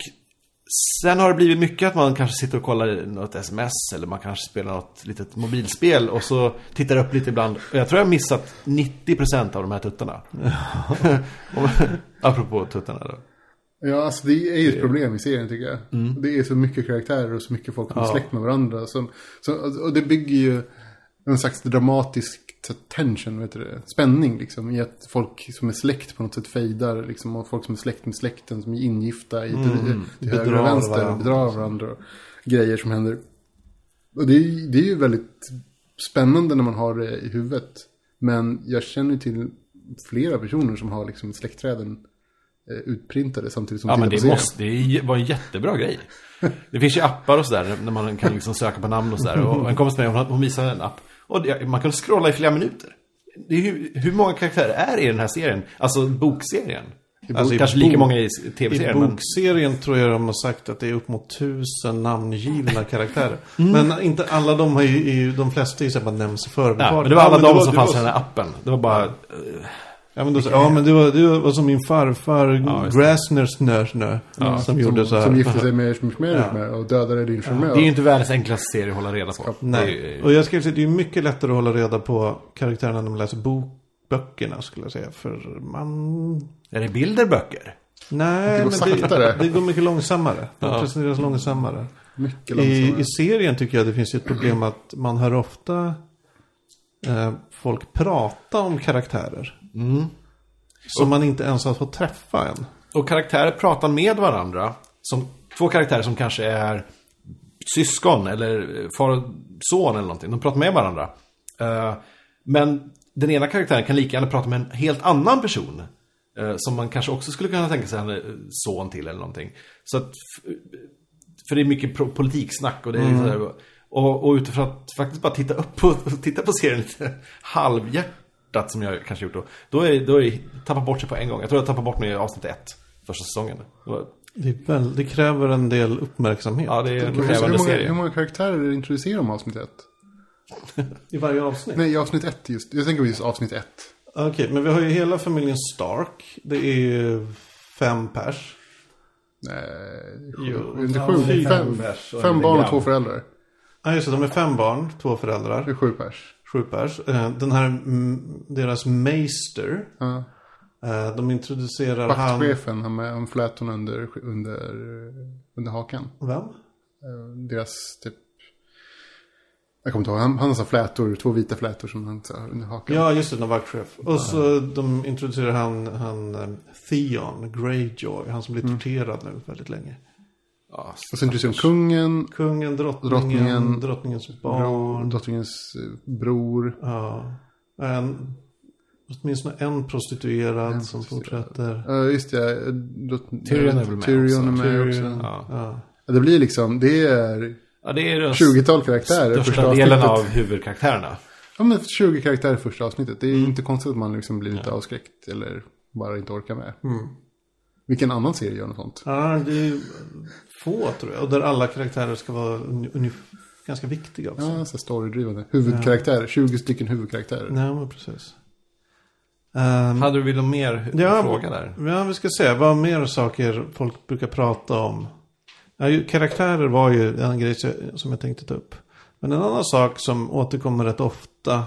Sen har det blivit mycket att man kanske sitter och kollar något sms eller man kanske spelar något litet mobilspel och så tittar upp lite ibland. Och jag tror jag har missat 90% av de här tuttarna. Apropå tuttarna då. Ja, alltså det är ju ett problem i serien tycker jag. Mm. Det är så mycket karaktärer och så mycket folk som är släkt med varandra. Som, så, och det bygger ju en slags dramatisk tension, vet du? Spänning liksom. I att folk som är släkt på något sätt fejdar. Liksom, och folk som är släkt med släkten som är ingifta i till, till höger och vänster. varandra. Bedrar varandra. Och grejer som händer. Och det är, det är ju väldigt spännande när man har det i huvudet. Men jag känner ju till flera personer som har liksom släktträden eh, utprintade samtidigt som Ja men det, måste, det var en jättebra grej. Det finns ju appar och sådär när man kan liksom söka på namn och sådär. Och en kompis med hon, hon visade en app. Och det, man kunde scrolla i flera minuter. Det är hur, hur många karaktärer är i den här serien? Alltså bokserien. Alltså, i Kanske lika många i I tv-serien. Men... bokserien tror jag de har sagt att det är upp mot tusen namngivna karaktärer. Men inte alla de har ju, de flesta är ju så här bara nämns i förbifarten. Ja, men det var alla men de var- som det fanns i var- den här appen. Det var bara... Ja men, då, så- ja, men det, var, det var som min farfar Ja. Grasner Snörsnö. som gjorde så här. Som gifte sig med Schmidt Ja. med och dödade din Schmidt Det är ju inte världens enklaste serie att hålla reda på. Är Nej. Och jag skulle säga att det är mycket lättare att hålla reda på karaktärerna när man läser bok, böckerna skulle jag säga. För man... Är det bilderböcker? Nej, Det går men det, det går mycket långsammare. Det Ja. presenteras långsammare. Mycket I, långsammare. I serien tycker jag det finns ju ett problem att man hör ofta eh, folk prata om karaktärer. Mm. Som man inte ens har fått träffa än. Och karaktärer pratar med varandra. Som två karaktärer som kanske är syskon eller far och son eller någonting. De pratar med varandra. Eh, men den ena karaktären kan lika gärna prata med en helt annan person. eh, som man kanske också skulle kunna tänka sig en son till eller någonting. Så att, för det är mycket politiksnack och det är sådär, och, och utifrån att faktiskt bara titta upp på, titta på serien lite halvhjärtat som jag kanske gjort då. Då är, då är det tappat bort sig på en gång. Jag tror jag tappade bort mig i avsnitt ett. Första säsongen. Det väl, det kräver en del uppmärksamhet. ja, det är en Hur, hur, krävande många, serie. hur många karaktärer introducerar de i avsnitt ett? I varje avsnitt. Nej, i avsnitt ett just. Jag tänker på just avsnitt ett. Okej, men vi har ju hela familjen Stark. Det är ju fem pers. Nej, Jo, sju, inte ja, sju. fem, fem en barn och två föräldrar. Ja, just det. De är fem barn, två Det är föräldrar, sju pers. Sju pers. Eh, Den här, mm, deras meister. Ja. eh, De introducerar han... Vaktchefen har med en fläton under, under, under hakan. Vem? Eh, Deras typ... Jag kommer inte ihåg. Han, han har så flätor, två vita flätor som han här under hakan. Ja, just det, den vaktchef. Och så de introducerar han, han Theon Greyjoy. Han som blir torterad nu väldigt länge. Ja, Och sen introducerar de kungen, Kungen, drottningen, Drottningen, drottningens bror, barn. drottningens eh, bror. Ja. En, åtminstone en prostituerad En som fortsätter. Ja, just det. eh, Tyrion är väl med Tyrion också. är med Tyrion. också. Ja. Ja. Ja, Det blir liksom, det är ja, det är den 20-tal karaktärer första största delen avsnittet. av huvudkaraktärerna. Ja, men 20 karaktärer första avsnittet. Det är Mm. inte konstigt att man liksom blir lite avskräckt eller bara inte orkar med. Mm. Vilken annan serie gör något sånt? ja, det är få tror jag. Och där alla karaktärer ska vara ganska viktiga också. Ja, så storydrivande. Huvudkaraktärer, 20 stycken huvudkaraktärer. Nej, men precis. Ehm, Hade du velat mer Ja, fråga där? Ja, vi ska se. Vad mer saker folk brukar prata om? Ja, ju, karaktärer var ju en grej som jag tänkte ta upp. Men en annan sak som återkommer rätt ofta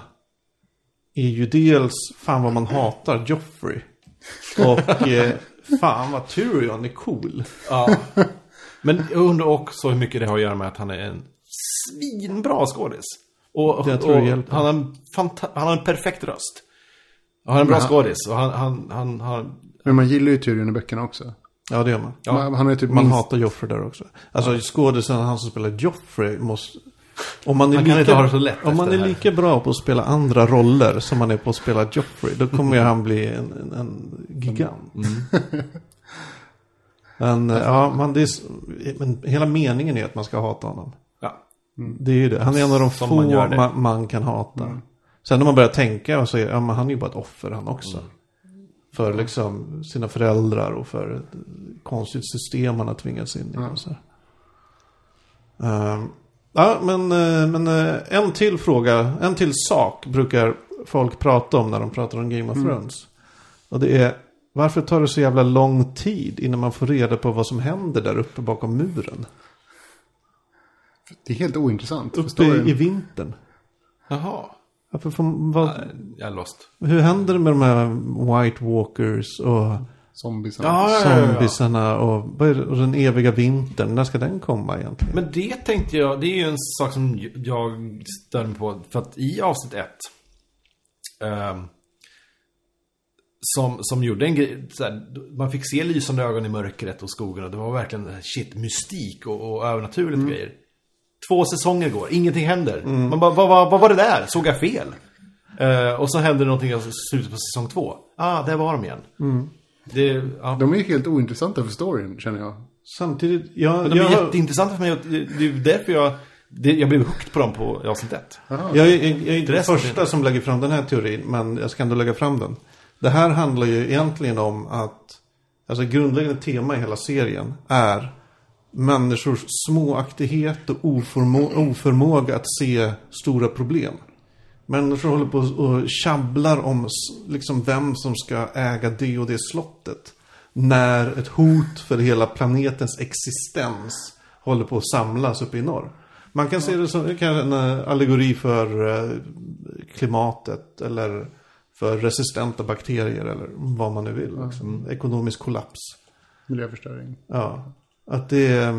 är ju dels fan vad man hatar Joffrey. Och eh, fan vad Tyrion är cool. Ja. Men jag undrar också hur mycket det har att göra med att han är en svinbra skådis. Och, Jag tror det och hjälper. han, har en han har en perfekt röst. Och han är en bra han- skådis. Och han, han, han har... Men man gillar ju Tyrion i böckerna också. Ja, det gör man. Ja. Man, han är typ Man minst... hatar Joffrey där också. Alltså skådisen, han som spelar Joffrey måste... Om man är, Han kan lika, inte ha det så lätt om man är det lika bra på att spela andra roller som man är på att spela Joffrey, då kommer han bli en, en, en gigant. Mm. Men, eh, ja, man, det är, men hela meningen är att man ska hata honom. Ja. Det är ju det. Han är en av de Som få man man, man, kan hata. Sen när man börjar tänka och så är ja, men han är ju bara ett offer han också. För liksom sina föräldrar och för ett konstigt system han har tvingats in i. Och så. Ehm, ja, men, eh, men eh, en till fråga, en till sak brukar folk prata om när de pratar om Game of Thrones. Och det är, varför tar det så jävla lång tid innan man får reda på vad som händer där uppe bakom muren? Det är helt ointressant. Uppe i, vintern. Jaha. Varför får, vad, Jag är lost. hur händer det med de här White Walkers och Zombies. Ja, ja, ja. zombiesarna och, och den eviga vintern? När ska den komma egentligen? Men det tänkte jag, det är ju en sak som jag stör mig på. För att i avsnitt ett. ehm, som, som gjorde en grej, här, man fick se lysande ögon i mörkret och skogen och det var verkligen shit, mystik och, och övernaturligt grejer. Två säsonger går, ingenting händer. Man bara, vad, vad, vad var det där? Såg jag fel? Eh, och så händer någonting i slutet på säsong två. Ah, där var de igen. Det, ja. De är helt ointressanta för storyn, känner jag. Samtidigt, jag, Men de jag, är jätteintressanta för mig. och Det är därför jag, det, jag blev hooked på dem på avsnitt ett. Aha. jag, är- jag är inte den första som lägger fram den här teorin, men jag ska ändå lägga fram den. Det här handlar ju egentligen om att Alltså grundläggande tema i hela serien är människors småaktighet och oförmå- oförmåga att se stora problem. Människor håller på och tjabblar om liksom vem som ska äga det och det slottet. När ett hot för hela planetens existens håller på att samlas uppe i norr. Man kan se det som en allegori för eh, klimatet eller för resistenta bakterier eller vad man nu vill. Liksom. Ekonomisk kollaps. Miljöförstöring. Ja, att det,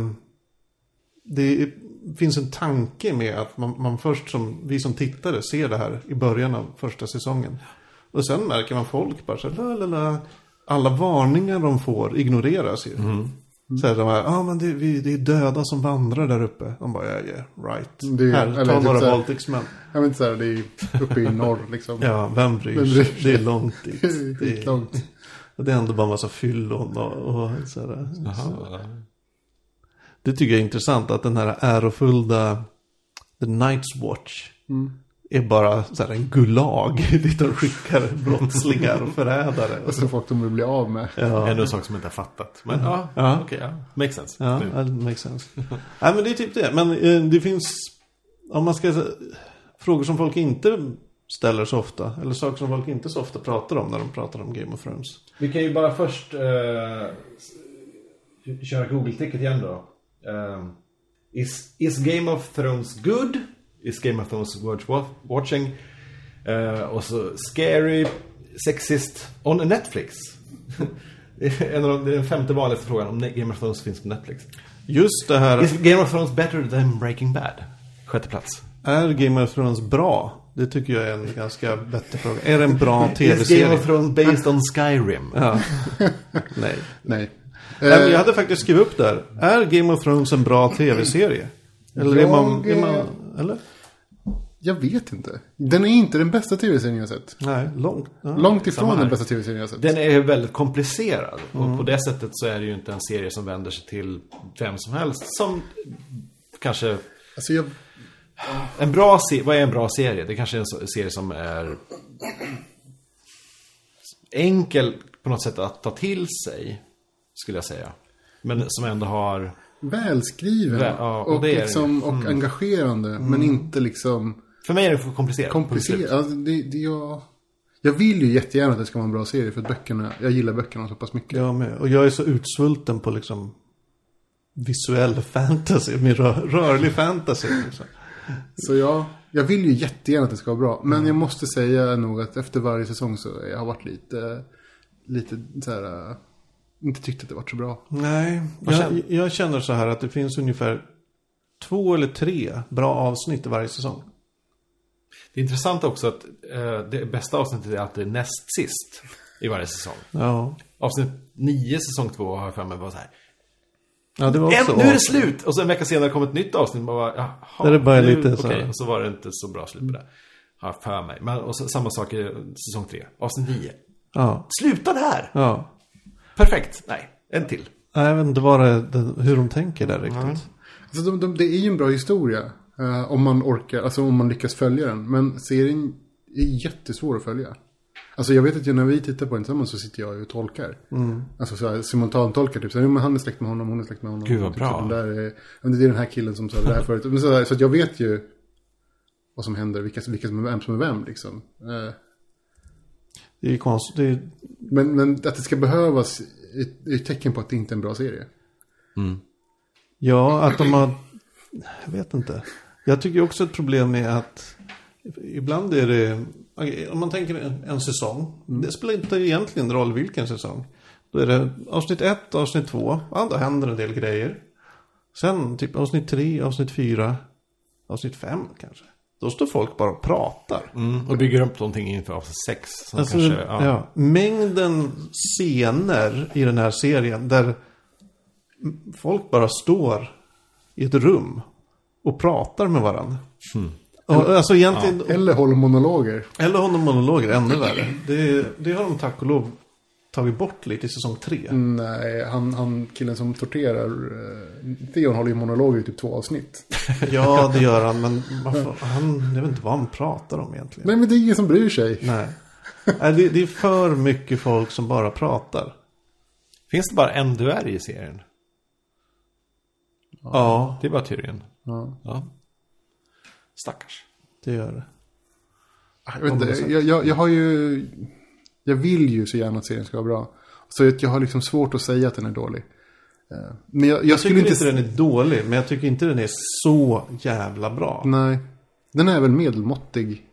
det finns en tanke med att man, man först som, vi som tittare ser det här i början av första säsongen. Och sen märker man folk bara så här, la, la, la. alla varningar de får ignoreras ju. Så här, de här, ah, men det, vi, det är döda som vandrar där uppe. De bara, ja, yeah, right. Det är- här, eller ta typ några våldtäktsmän. Jag vet inte så här, det är uppe i norr liksom. Ja, vem bryr Vem sig? bryr sig? Det är långt dit. Det är Det skitlångt. och det är ändå bara en massa fyllon och, och så här. Det tycker jag är intressant att den här ärofulla The Night's Watch är bara så här en gulag dit de skickar brottslingar och förrädare. Och så. Folk de vill bli av med. Ja, Ändå en sak som jag inte har fattat. Men ja, Ja. okej, ja. Makes sense. ja, Nu. det makes sense. Nej, men det är typ det. Men eh, det finns, om man ska säga, frågor som folk inte ställer så ofta. Eller saker som folk inte så ofta pratar om när de pratar om Game of Thrones. Vi kan ju bara först eh, köra Google-ticket igen då. Eh, is, is Game of Thrones good? Is Game of Thrones worth wa- watching? Eh, och så scary, sexist on Netflix. Det är en av de- det är den femte vanligaste frågan om Game of Thrones finns på Netflix. Just det här, Is Game of Thrones better than Breaking Bad? Sjätte plats. är Game of Thrones bra? Det tycker jag är en ganska vettig fråga. Är det en bra Is Game tv-serie? of Thrones based on Skyrim? Ja. Nej. Nej. Nej, men Eh, Jag hade faktiskt skrivit upp där. Är Game of Thrones en bra tv-serie? Eller är man, är man... Eller? Jag vet inte. Den är inte den bästa tv-serien jag sett. Nej, långt. Ja. Långt ifrån den bästa tv-serien jag sett. Den är väldigt komplicerad. Och på det sättet så är det ju inte en serie som vänder sig till vem som helst. Som kanske... Alltså jag... En bra serie, vad är en bra serie? Det kanske är en serie som är enkel på något sätt att ta till sig. Skulle jag säga. Men som ändå har... Välskriven. Väl- ja, och och, liksom, och engagerande. Men inte liksom För mig är det för komplicerat. komplicerat. Alltså, det, det, jag, jag vill ju jättegärna att det ska vara en bra serie. För att böckerna, jag gillar böckerna så pass mycket. Jag med. Och jag är så utsvulten på liksom visuell fantasy. Min rör, rörlig fantasy. Liksom. Så jag, jag vill ju jättegärna att det ska vara bra. Men jag måste säga nog att efter varje säsong så jag har varit lite, lite så här, äh, inte tyckt att det varit så bra. Nej, jag, känner- jag känner så här att det finns ungefär två eller tre bra avsnitt i varje säsong. Det är intressant också att eh, det bästa avsnittet är alltid näst sist i varje säsong. Ja, Avsnitt 9 säsong 2 har jag för mig var så här. ja det var också En, nu är det slut! Och så en vecka senare kom ett nytt avsnitt. Man bara, jaha, Där det bara nu, lite så här- och så var det inte så bra slut på det. Har jag för mig. Men och så, samma sak i säsong 3. Avsnitt 9. Ja, Sluta där! ja. Perfekt. Nej, en till. Nej, Jag vet inte vad det, det, hur de tänker där riktigt. Alltså de, de, det är ju en bra historia. Eh, om man orkar, alltså om man lyckas följa den. Men serien är jättesvår att följa. Alltså jag vet att när vi tittar på den tillsammans så sitter jag och tolkar. Alltså så här, simultantolkar typ. Så, här, "Jo, men han är släkt med honom, hon är släkt med honom. Gud, vad typ, bra. Så, den där är, det är den här killen som sa det här förut. Men så, här, så att jag vet ju vad som händer, vilka, vilka som är vem som är vem liksom. Eh, Det är konstigt. Det är, Men, men att det ska behövas är ett tecken på att det inte är en bra serie. ja, att de har... Jag vet inte. Jag tycker också ett problem är att ibland är det... Om man tänker en, säsong. Det spelar inte egentligen roll vilken säsong. Då är det avsnitt 1, avsnitt 2. Ja, då händer en del grejer. Sen typ avsnitt 3, avsnitt 4, avsnitt 5 kanske. Då står folk bara och pratar. Mm, och bygger upp någonting inför avsnitt 6. Som Alltså, kanske, ja. ja. mängden scener i den här serien där folk bara står i ett rum och pratar med varandra. Och, alltså egentligen, Eller håller monologer. eller de monologer, ännu värre. Det, det har de tack och lov tagit bort lite i säsong tre. Nej, han, han killen som torterar eh, Theon håller ju monologer i typ två avsnitt. Ja, det gör han, men varför, han, jag vet inte vad han pratar om egentligen. Nej, men det är ingen som bryr sig. Nej. Nej det, det är för mycket folk som bara pratar. Finns det bara en dvärg i serien? Ja, Det är bara Tyrion. Ja. Ja. Stackars. det gör det. Jag, vet inte, jag, jag, jag har ju... Jag vill ju så gärna att serien ska vara bra. Så jag har liksom svårt att säga att den är dålig. Eh, Men jag, jag, Jag skulle tycker inte... inte den är dålig, men jag tycker inte den är så jävla bra. Nej. Den är väl medelmåttig.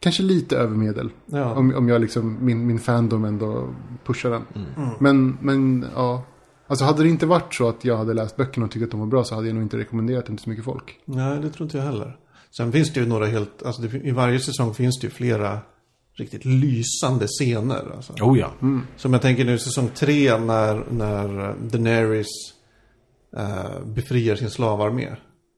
Kanske lite över medel. Ja. Om, om jag liksom, min, min fandom ändå pushar den. Mm. Men, men ja. Alltså hade det inte varit så att jag hade läst böckerna och tyckt att de var bra så hade jag nog inte rekommenderat den till så mycket folk. Nej, det tror inte jag heller. Sen finns det ju några helt, alltså det, i varje säsong finns det ju flera riktigt lysande scener. Alltså. Oh ja. Som jag tänker nu säsong tre när, när Daenerys eh, befriar sin slavarmé.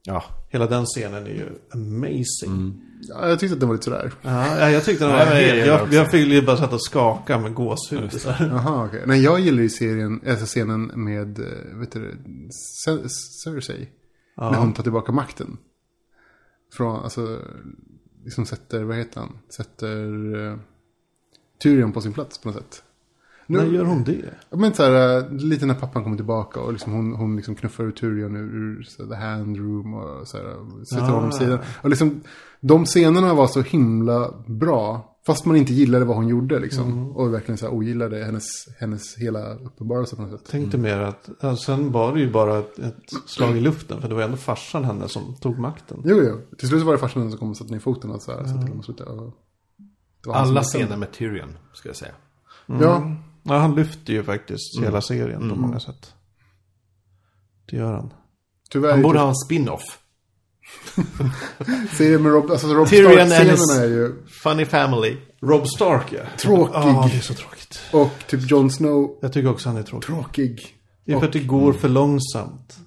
Ja. Hela den scenen är ju amazing. Ja, jag tyckte att den var lite sådär. Ja, ja, jag tyckte den var Nej, jag helt, jag, också. jag fick ju bara satt och skaka med gåshud. Jaha, okej. Nej, jag gillar ju serien, alltså scenen med, eh, vet du Cersei. När hon tar tillbaka makten. Från, alltså, liksom sätter, vad heter han? Sätter uh, Tyrion på sin plats på något sätt. Nu- När gör hon det? Men så här, äh, lite när pappan kommer tillbaka och liksom hon, hon liksom knuffar ut Tyrion ur, ur så här, the hand room och så här, sätter Ah. honom åt sidan. Och liksom, de scenerna var så himla bra. Fast man inte gillade vad hon gjorde liksom. Mm. Och verkligen så här, ogillade hennes, hennes hela uppenbarelse på något sätt. Tänkte mer att, sen var det ju bara ett, ett slag i luften. För det var ändå farsan henne som tog makten. Jo, jo. Till slut var det farsan som kom och satte ner foten och så här, så till och sluta. Och Alla scener med Tyrion, ska jag säga. Ja, Ja, han lyfter ju faktiskt hela serien på många sätt. Det gör han. tyvärr. Han borde typ- ha en spin-off. Serien med Rob, alltså Rob Stark-scenerna är ju Funny Family. Rob Stark ja. tråkig. Ja, det är så tråkigt. Och typ Jon Snow, Jag tycker också han är tråkig. tråkig. Det är för att det går för långsamt.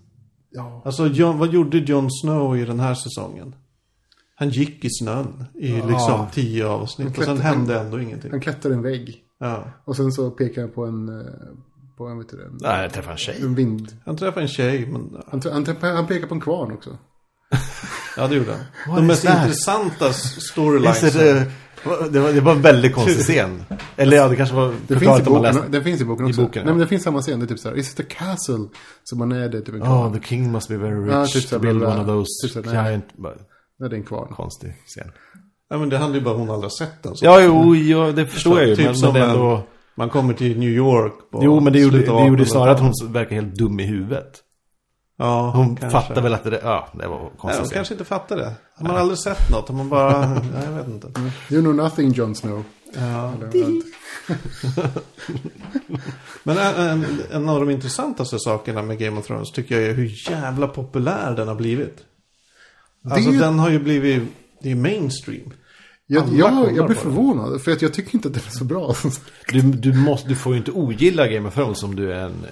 Ja. Alltså, Jon, vad gjorde Jon Snow i den här säsongen? Han gick i snön i liksom tio avsnitt. Och sen hände ändå ingenting. Han klättrar i en vägg. Ja. Och sen så pekar han på en, eh, på en, vet du det, en, Nej, jag träffade en tjej. en vind. Han träffade en tjej, men... Han, han, han pekar på en kvarn också. Ja, det gjorde han. What De mest that? intressanta storylines. Det, var, det var en väldigt konstig scen. Eller ja, det kanske var Det finns i boken, läste. den finns i boken I också. boken, ja. Nej men det finns samma scen, det är typ så här, is it a castle? Så man är det typ en kvarn. Oh, the king must be very rich Ja, typ så to build one of those Typ så här, nej. giant... Bara, Nej, det är en kvarn. Konstig scen. Ja, men det handlar ju bara om hon aldrig har sett den. Så. Ja, jo, ja, det förstår jag ju. typ men, som men ändå... en- Man kommer till New York på Jo, men det gjorde, det gjorde ju 1800-talet. snarare att hon verkar helt dum i huvudet. Ja, Hon kanske. fattar väl att det... Ja, det var Nej, konstigt. hon kanske inte fattar det. Har man aldrig sett något? Har man bara... Nej, jag vet inte. You know nothing Jon Snow. Ja. Men en, en, en av de intressantaste sakerna med Game of Thrones tycker jag är hur jävla populär den har blivit. Alltså Det- den har ju blivit... Det är mainstream. jag, jag, jag blir förvånad, för att jag tycker inte att den är så bra. Du, du, måste, du får ju inte ogilla Game of Thrones om du är en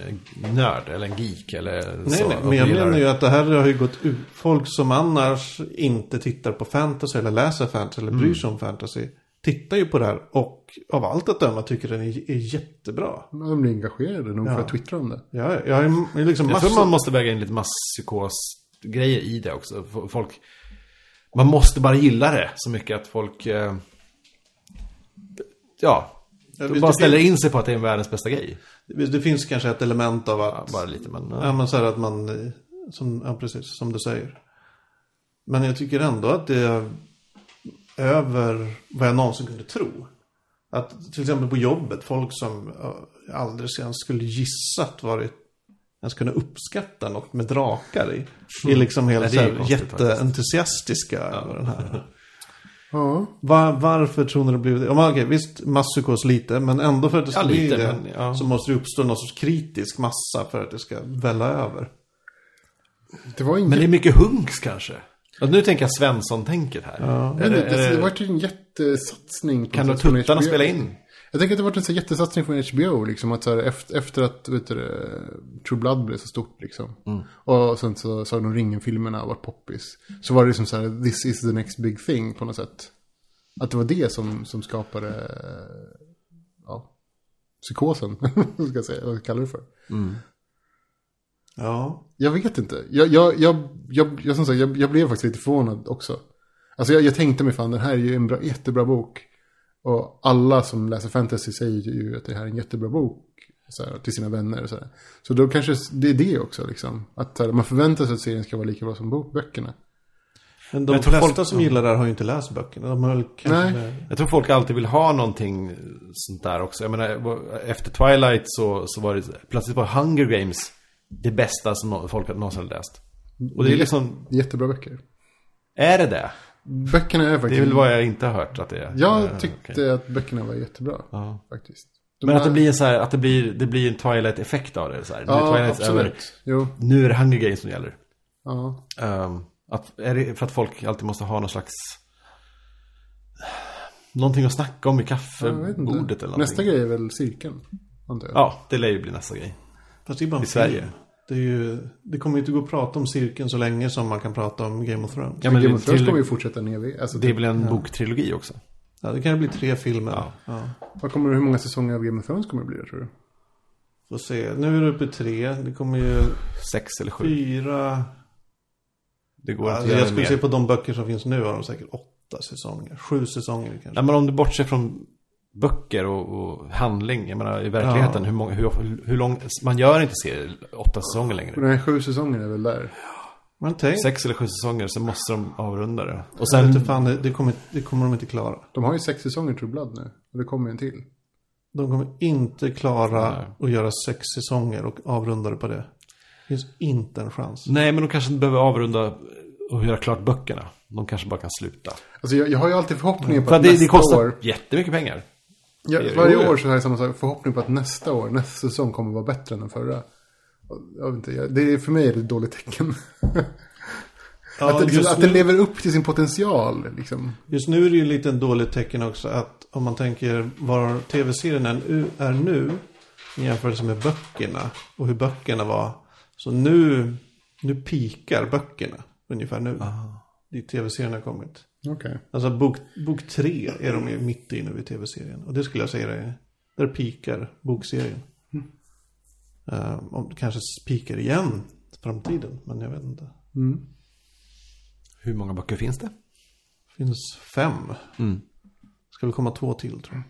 nörd eller en geek eller Nej, så. nej, men jag menar ju att det här har ju gått ut. Folk som annars inte tittar på fantasy eller läser fantasy eller bryr sig om fantasy. Tittar ju på det här och av allt att döma tycker den är, är jättebra. De blir engagerade nog för Ja. att twittra om det. Jag, jag är liksom Jag tror man måste väga in lite masspsykos-grejer i det också. Folk... Man måste bara gilla det så mycket att folk... Eh, ja. Ja, visst, bara ställer finns- in sig på att det är världens bästa grej. Det, det finns kanske ett element av att... Bara lite, men... Ja, men så här att man, eh, som, ja precis, som du säger. Men jag tycker ändå att det är över vad jag någonsin kunde tro. Att till exempel på jobbet, folk som ja, aldrig ens skulle gissat varit, ens kunna uppskatta något med drakar i. Är liksom helt Ja, det är så här, konstigt faktiskt. jätteentusiastiska över den här. Ja. Var, varför tror ni det blivit det? Ja, men okej, visst, masspsykos lite, men ändå för att det ska Ja, bli lite, det men, ja. så måste det uppstå någon sorts kritisk massa för att det ska välla över. Det var ingen... Men det är mycket hunks kanske. Och nu tänker jag Svensson-tänket här. Jag Är vet det, det, är det det, var ju en jättesatsning. på kan från tuttarna spela in? Jag tänker att det har varit en så jättesatsning från HBO. Liksom, att så här, efter, efter att vet du, True Blood blev så stort. Liksom. Mm. Och sen så Sagan om ringen-filmerna var poppis. Så var det liksom så här, this is the next big thing på något sätt. Att det var det som, som skapade ja, psykosen. ska jag säga, vad kallar det för. Ja, Jag vet inte. Jag, jag, jag, jag, jag, som sagt, jag, jag blev faktiskt lite förvånad också. Alltså jag, jag tänkte mig fan, den här är ju en bra, jättebra bok. Och alla som läser fantasy säger ju att det här är en jättebra bok. Så här, till sina vänner och sådär. Så då kanske det är det också liksom. Att här, man förväntar sig att serien ska vara lika bra som böckerna. Men de tror flesta folk- som gillar det här har ju inte läst böckerna. De har kanske... Nej. Jag tror folk alltid vill ha någonting sånt där också. Jag menar, efter Twilight så, så var det plötsligt var Hunger Games det bästa som folk någonsin hade läst. Och det är liksom, Jättebra böcker. är det det? Böckerna är Det faktiskt... är väl vad jag inte har hört att det är. Jag Eh, tyckte okej. att böckerna var jättebra. Ja. Faktiskt. De Men att här- det blir en så här, att det blir, det blir en Twilight-effekt av det. Så här. Ja, Twilight över. absolut. Jo. Nu är det Hunger Games som gäller. Ja. Ehm, att, är det för att folk alltid måste ha någon slags... Någonting att snacka om i kaffebordet eller någonting. Nästa grej är väl cirkeln. Ja, det lär ju bli nästa grej. Fast det är bara en I Sverige. Det, är ju, det kommer ju inte gå att prata om cirkeln så länge som man kan prata om Game of Thrones. Ja, men Game of Thrones kommer ju fortsätta en evig. Alltså, Det är väl en boktrilogi också? Ja, det kan ju bli tre filmer. Ja. Ja. vad kommer, hur många säsonger av Game of Thrones kommer det bli tror du? Får se. Nu är det uppe i tre. Det kommer ju Sex eller sju? fyra. Det går inte Alltså, jag skulle mer. se på de böcker som finns nu har de säkert åtta säsonger. Sju säsonger kanske. Nej, men om du bortser från böcker och, och handling. Jag menar i verkligheten, Ja. hur, många, hur, hur lång... Man gör inte serier åtta säsonger längre. Nej, sju säsonger är väl där. Men tänk. Sex eller sju säsonger, så måste de avrunda det. Och Sen, inte fan, det, det, kommer, det kommer de inte klara. De har ju sex säsonger True Blood nu. Och det kommer ju en till. De kommer inte klara Nej. att göra sex säsonger och avrunda det på det. Det finns inte en chans. Nej, men de kanske inte behöver avrunda och göra klart böckerna. De kanske bara kan sluta. Alltså jag, jag har ju alltid förhoppningar på För att att det, nästa det kostar år. jättemycket pengar. Ja, varje år så har jag samma sak. Förhoppning på att nästa år, nästa säsong kommer vara bättre än den förra. Jag vet inte, det är, för mig är det ett dåligt tecken. Ja, att, det, liksom, att det nu, lever upp till sin potential. Liksom. just nu är det ju lite en dåligt tecken också att om man tänker var tv-serien är, är nu i jämförelse med böckerna och hur böckerna var. Så nu, nu pikar böckerna ungefär nu. Dit tv-serien har kommit. Okej. Alltså bok, bok tre är de ju mitt i nu i tv-serien. Och det skulle jag säga är, där pikar bokserien. Eh, om det kanske pikar igen i framtiden, men jag vet inte. Mm. Hur många böcker finns det? finns fem. Mm. Ska väl komma två till tror jag.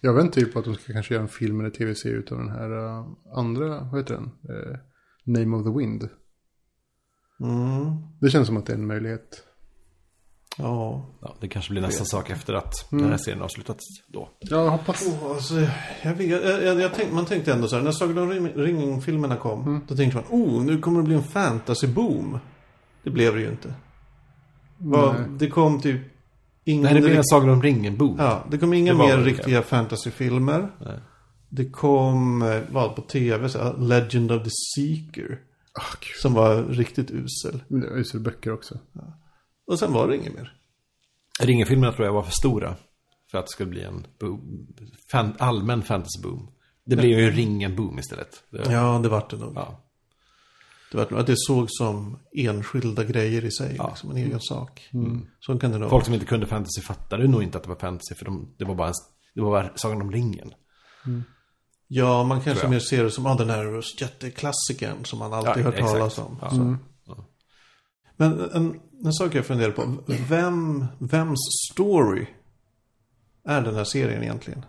Jag väntar ju på att de ska kanske göra en film eller tv-serie utav den här uh, andra, vad heter den? Eh, Name of the Wind. Mm. Det känns som att det är en möjlighet. Ja. Ja, det kanske blir nästa sak efter att den här serien avslutats då. Ja, jag hoppas. Oh, alltså, jag vet, jag, jag, jag tänk, man tänkte ändå så här, när Sagan om ring- ringen-filmerna kom, då tänkte man, oh, nu kommer det bli en fantasy-boom. Det blev det ju inte. Nej. det kom typ ingen... Nej, det blir en Sagan om ringen-boom. Ja, det kom inga Det mer riktiga fantasyfilmer. Det kom, eh, vad, på tv, så, här, Legend of the Seeker. Gud. Som var riktigt usel. Men det är ju så böcker också. Och sen var det inget mer. Ringen-filmerna tror jag var för stora. För att det skulle bli en boom, fan, allmän fantasy-boom. Det blev ju en ringen-boom istället. Det, Ja, det vart det nog. ja. Det var nog att det såg som enskilda grejer i sig. Ja. Liksom en egen sak. Så kan det nog Folk som inte kunde fantasy fattade nog inte att det var fantasy. För de, det var bara en, det var bara Sagan om ringen. Ja, man kanske mer ser det som ah, den här jätteklassikern som man alltid Ja, hört exakt. talas om. Ja. Så. Men en, en sak jag funderar på. Vem, vems story är den här serien egentligen?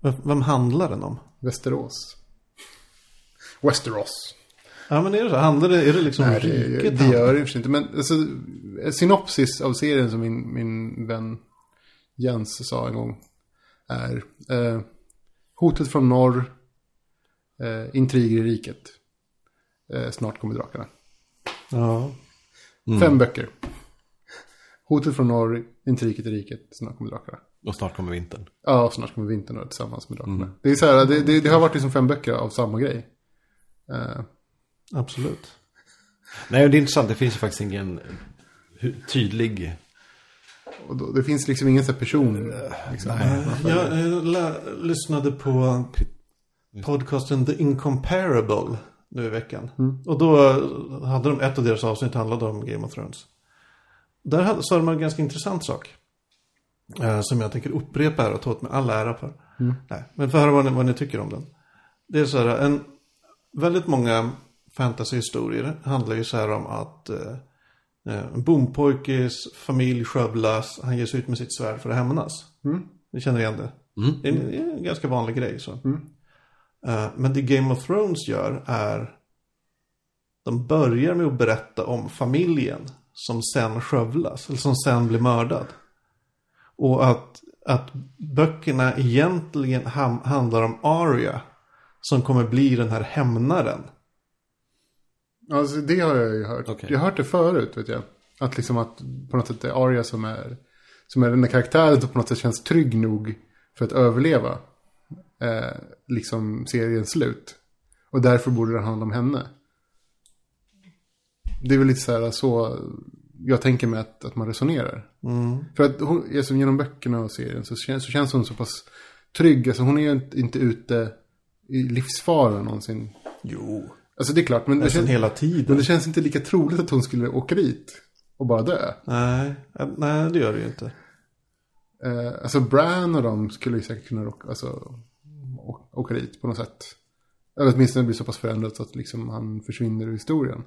Vem, vem handlar den om? Västerås. Westeros. Ja, men är det så? Handlar det, är det liksom Nej, det, riket? det gör det för inte. Men alltså, synopsis av serien som min, min vän Jens sa en gång är eh, Hotet från norr, eh, intriger i riket. Eh, snart kommer drakarna. Ja. Fem böcker. Hotet från norr, intriget i riket, snart kommer drakarna. Och snart kommer vintern. Ja, och snart kommer vintern då, tillsammans med drakarna. Det, är så här, det, det, det har varit liksom fem böcker av samma grej. Eh, Absolut. Nej, det är intressant. Det finns ju faktiskt ingen tydlig... och då, det finns liksom ingen här person. Liksom, följer. Jag lä- lyssnade på podcasten The Incomparable nu i veckan. Och då hade de, ett av deras avsnitt handlade om Game of Thrones. Där hade- sa de en ganska intressant sak. Eh, som jag tänker upprepa här och ta åt mig all ära för. Nej, men för höra vad ni, vad ni tycker om den. Det är så här, en, väldigt många fantasyhistorier handlar ju så här om att eh, en bompojkes familj skövlas, han ger sig ut med sitt svärd för att hämnas. Ni känner igen det? Det är en, det är en ganska vanlig grej. Så. Eh, men det Game of Thrones gör är de börjar med att berätta om familjen som sen skövlas, eller som sen blir mördad. Och att, att böckerna egentligen ham- handlar om Arya som kommer bli den här hämnaren. Alltså det har jag ju hört. Okej. Jag har hört det förut vet jag. Att liksom att på något sätt det är Arya som är, som är den där karaktären som på något sätt känns trygg nog för att överleva. Eh, liksom seriens slut. Och därför borde det handla om henne. Det är väl lite så här så jag tänker mig att, att man resonerar. För att hon, alltså, genom böckerna och serien så känns, så känns hon så pass trygg. Alltså hon är ju inte, inte ute i livsfara någonsin. Jo. Alltså det är klart, men det, känns, hela men tiden. det känns inte lika troligt att hon skulle åka dit och bara dö. Nej, eh, nej, det gör det ju inte. Eh, alltså Bran och de skulle ju säkert kunna åka, alltså, åka dit på något sätt. Eller åtminstone bli så pass förändrat så att liksom han försvinner ur historien.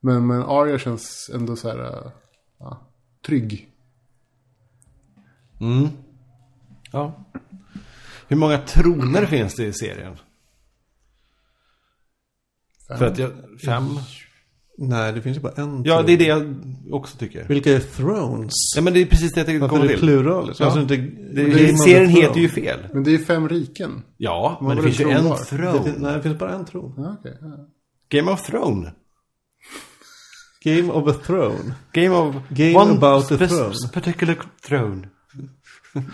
Men, men Arya känns ändå så här, eh, ja, trygg. Mm. Ja. Hur många troner finns det i serien? Fem. För att jag, fem? Nej, det finns ju bara en. Ja, det är det jag också tycker. Vilka är thrones? Ja, men det är precis det jag tänkte Varför komma är det till. plural? Ja. Alltså inte Det, of serien heter ju fel. Men det är fem riken. Ja, Vad men det var finns ju det en tron var? Det, throne. fin- nej, det finns bara en tron. Ja, okej. ja. Game of Throne. Game of a throne. Game of... Game one about a throne. particular throne.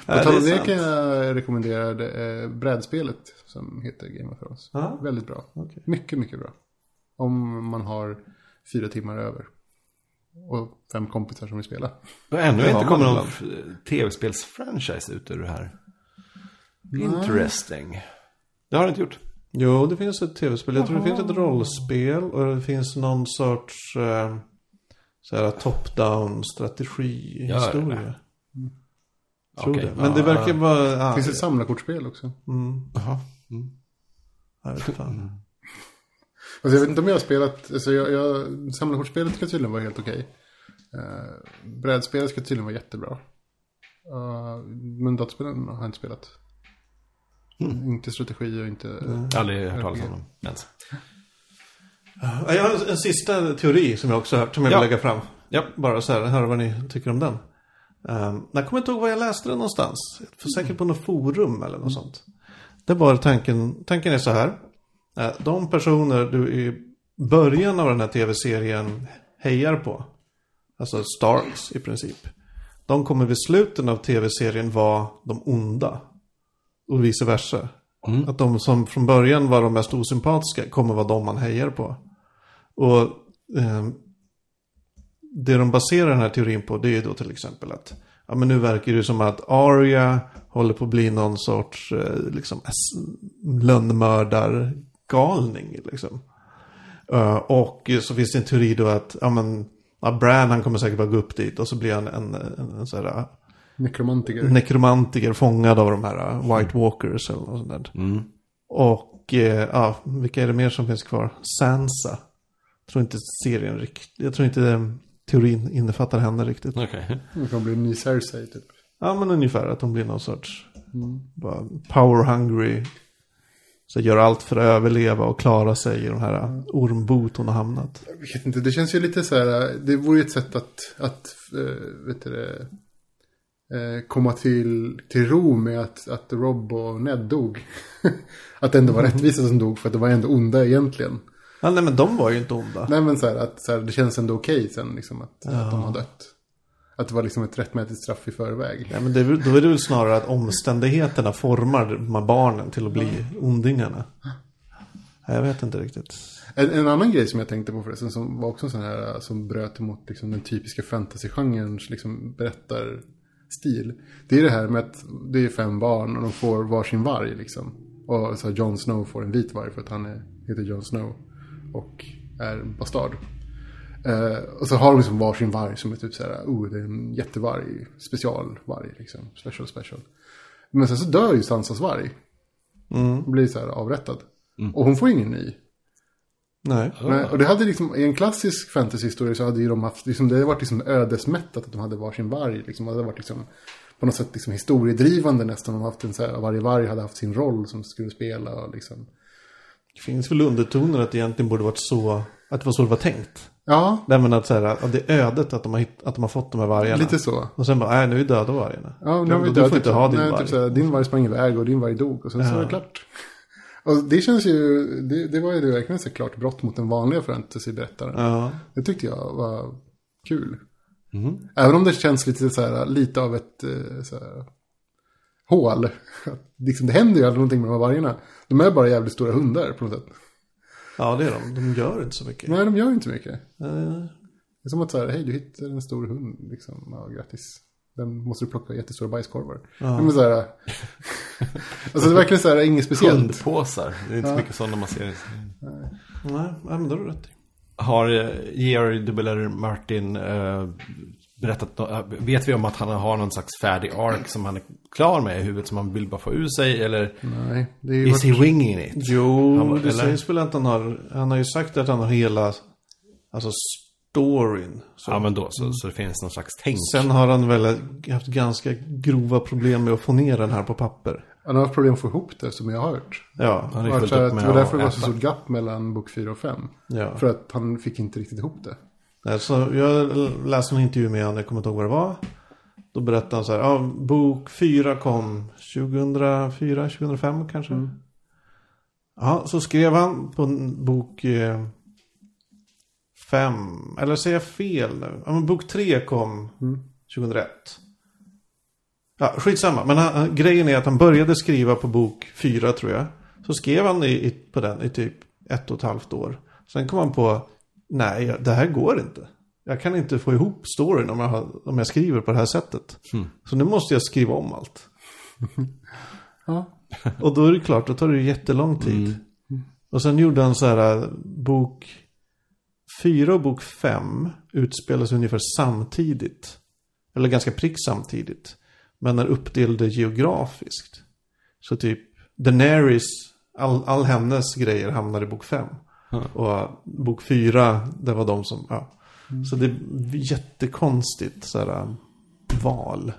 På tal om det det kan jag rekommendera det, eh, brädspelet som heter Game of Thrones. Ja. Väldigt bra. Okej. Mycket, mycket bra. Om man har fyra timmar över. Och fem kompisar som vill spela. Det har ännu Det inte man någon tv-spelsfranchise ut ur det här. Interesting. Det har det inte gjort. Jo, det finns ett tv-spel. Jag tror det finns ett rollspel och det finns någon sorts eh, så här top-down strategihistoria. Tror Okej. det. Men det Ja, verkar ja. vara... Det Ja, finns ett samlarkortspel också. mm, Jaha. jag vet fan. Alltså jag vet inte om jag har spelat, alltså jag, jag, samlarkortspelet ska tydligen vara helt okej. Uh, brädspelet ska tydligen vara jättebra. Uh, men dataspelen har jag inte spelat. Inte strategi och inte... Aldrig hört talas om dem ens. Ja, Jag har en, sista teori som jag också har hört, som jag Ja. vill lägga fram. Ja. Bara så här, höra vad ni tycker om den. Um, jag kommer inte ihåg var jag läste den någonstans. För säkert på något forum eller något sånt. Det var tanken, tanken är så här. Eh, de personer du i början av den här tv-serien hejar på. Alltså Starks i princip. De kommer vid slutet av tv-serien vara de onda. Och vice versa. Att de som från början var de mest osympatiska kommer vara de man hejar på. Och eh, det de baserar den här teorin på det är ju då till exempel att ja, men nu verkar det som att Arya håller på att bli någon sorts eh, liksom s- lönnmördargalning liksom. Eh, och så finns det en teori då att ja, men, ja, Bran han kommer säkert bara gå upp dit och så blir han en, en, en sån här Nekromantiker. nekromantiker fångad av de här uh, White Walkers eller något sånt där. Och eh, ja, vilka är det mer som finns kvar? Sansa. Jag tror inte serien riktigt, jag tror inte eh, teorin innefattar henne riktigt. Okej. Det kommer bli en ny Cersei typ. Ja men ungefär att hon blir någon sorts bara power hungry. Så gör allt för att överleva och klara sig i de här ormbot hon har hamnat. Jag vet inte, det känns ju lite så här, det vore ju ett sätt att, att äh, vet du eh, komma till, till ro med att, att Rob och Ned dog. att det ändå var rättvisa som dog för att det var ändå onda egentligen. Ja, nej men de var ju inte onda. Nej men så här, att så här, det känns ändå okej sen liksom att, att de har dött. Att det var liksom ett rättmätigt straff i förväg. Ja, men det, då är det väl snarare att omständigheterna formar barnen till att bli ondingarna. Ja, Jag vet inte riktigt. En, en annan grej som jag tänkte på förresten som var också en sån här som bröt emot liksom, den typiska fantasygenrens liksom, berättarstil. Det är det här med att det är fem barn och de får varsin varg liksom. Och så Jon Snow får en vit varg för att han är, heter Jon Snow och är bastard. Eh, och så har de liksom varsin varg som är typ så här, oh det är en jättevarg, specialvarg liksom, special special. Men sen så dör ju Sansas varg. Blir så här avrättad. Och hon får ingen ny. Nej. Nej, och det hade liksom, i en klassisk fantasyhistoria så hade ju de haft, liksom, det hade varit liksom ödesmättat att de hade varsin varg. Liksom, det hade varit liksom, på något sätt liksom historiedrivande nästan. De haft en så här, varje varg hade haft sin roll som skulle spela och liksom. Det finns väl undertoner att det egentligen borde varit så, att det var så det var tänkt. Ja, Nej men att, så här, att det är ödet att de, har hitt, att de har fått de här vargarna. lite så. Och sen bara, nej nu är vi döda vargarna. Ja, nu har vi du dödat får inte ha din nej, varg. Typ såhär, din varg sprang iväg och din varg dog och sen så Ja. var det klart. Och det känns ju, det, det var ju verkligen så klart brott mot den vanliga fantasyberättaren. Ja. Det tyckte jag var kul. Mhm. Även om det känns lite så här, lite av ett eh, så här, hål. Liksom, det händer ju aldrig någonting med de här vargarna. De är bara jävligt stora hundar på något sätt. Ja, det är de. De gör inte så mycket. Nej, de gör inte mycket. Eh, Det är som att så här, hej du hittar en stor hund, liksom, ja grattis. Den måste du plocka jättestora bajskorvar. Ja. Men så här, alltså det är verkligen så här, inget speciellt. Hundpåsar. Det är inte så Ja. mycket sådana man ser. nej, nej, men det har du rätt. Har eh, Georg W. Martin eh, berättat, eh, vet vi om att han har någon slags färdig ark som han är klar med i huvudet som han vill bara få ur sig? Eller Nej, det är ju is varit, he winging it? Jo, Han det eller? sägs väl att han har, han har ju sagt att han har hela, alltså storyn. Så. Ja men då, så, så det finns någon slags tänk. Sen har han väl haft ganska grova problem med att få ner den här på papper. han har haft problem att få ihop det som jag har hört. Ja, Han så upp att det med var därför det var så stort gap mellan bok 4 och 5. ja. För att han fick inte riktigt ihop det. Så jag läste en intervju med honom, jag kommer inte ihåg vad det var. Då berättade han så här, ja, bok 4 kom 2004, 2005 kanske. Ja, så skrev han på bok 5, eller säger jag fel nu? Ja, men bok 3 kom 2001. Ja, skitsamma. Men han, grejen är att han började skriva på bok 4 tror jag. Så skrev han i, i, på den i typ ett och ett halvt år. Sen kom han på, nej, det här går inte. Jag kan inte få ihop storyn om jag, har, om jag skriver på det här sättet. Så nu måste jag skriva om allt. Ja. Och då är det klart, då tar det ju jättelång tid. Och sen gjorde han så här, äh, bok 4 och bok 5 utspelas ungefär samtidigt. Eller ganska prick samtidigt. Men är uppdelade geografiskt. Så typ Daenerys, all, all hennes grejer hamnar i bok 5. Och bok 4, det var de som, ja. Så det är jättekonstigt så här, äh, val.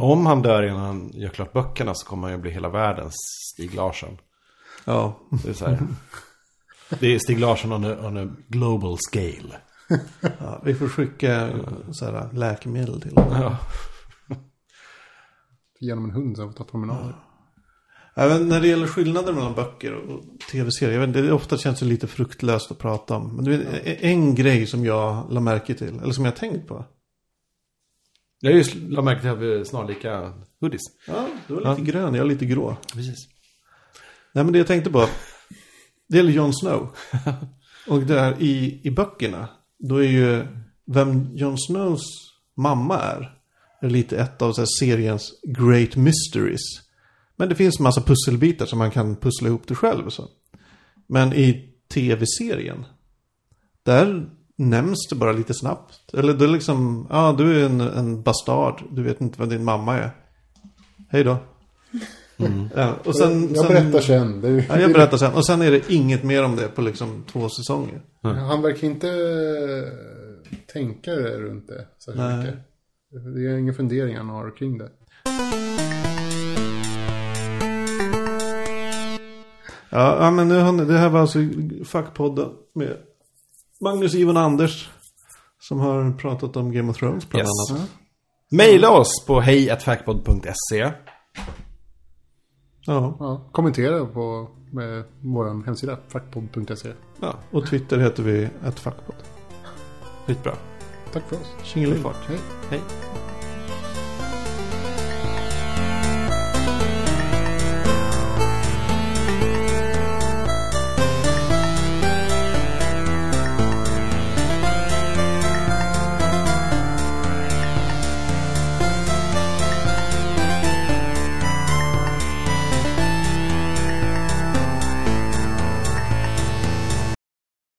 Om han dör innan han gör klart böckerna så kommer han ju bli hela världens Stig Larsson. Ja, Det är, så här. det är Stig Larsson on a, on a global scale. ja vi får skicka så här, läkemedel till honom. Ja. Genom en hund som får ta promenader. Även när det gäller skillnader mellan böcker och tv-serier. Vet det ofta känns det lite fruktlöst att prata om. Men vet, en grej som jag la märke till, eller som jag tänkt på. Jag har ju lagt märke till att vi är snarlika hoodies. Ja, du är lite grön, jag är lite grå. Precis. Nej, men det jag tänkte på. Det gäller Jon Snow. Och där i, i böckerna. Då är ju vem Jon Snows mamma är. Är lite ett av så här, seriens great mysteries. Men det finns massa pusselbitar som man kan pussla ihop det själv. Så. Men i tv-serien. Där nämns det bara lite snabbt. Eller det är liksom, ja du är en, en bastard. Du vet inte vem din mamma är. Hej då. Ja, och sen, jag sen, berättar sen. Det är, Ja, jag berättar sen. Och sen är det inget mer om det på liksom två säsonger. Han verkar inte eh, tänka runt det särskilt mycket. Det är inga funderingar han har kring det. Ja, ja men nu har ni, det här var alltså Fackpodden med Magnus, Ivan Anders. Som har pratat om Game of Thrones bland Yes. annat. Maila oss på hejatfackpod.se. Ja, Ja, kommentera på med vår hemsida, fackpodd.se. ja. Och Twitter heter vi Fackpodd. Skitbra. Tack för oss. Tjingelifart. Hej. Hej.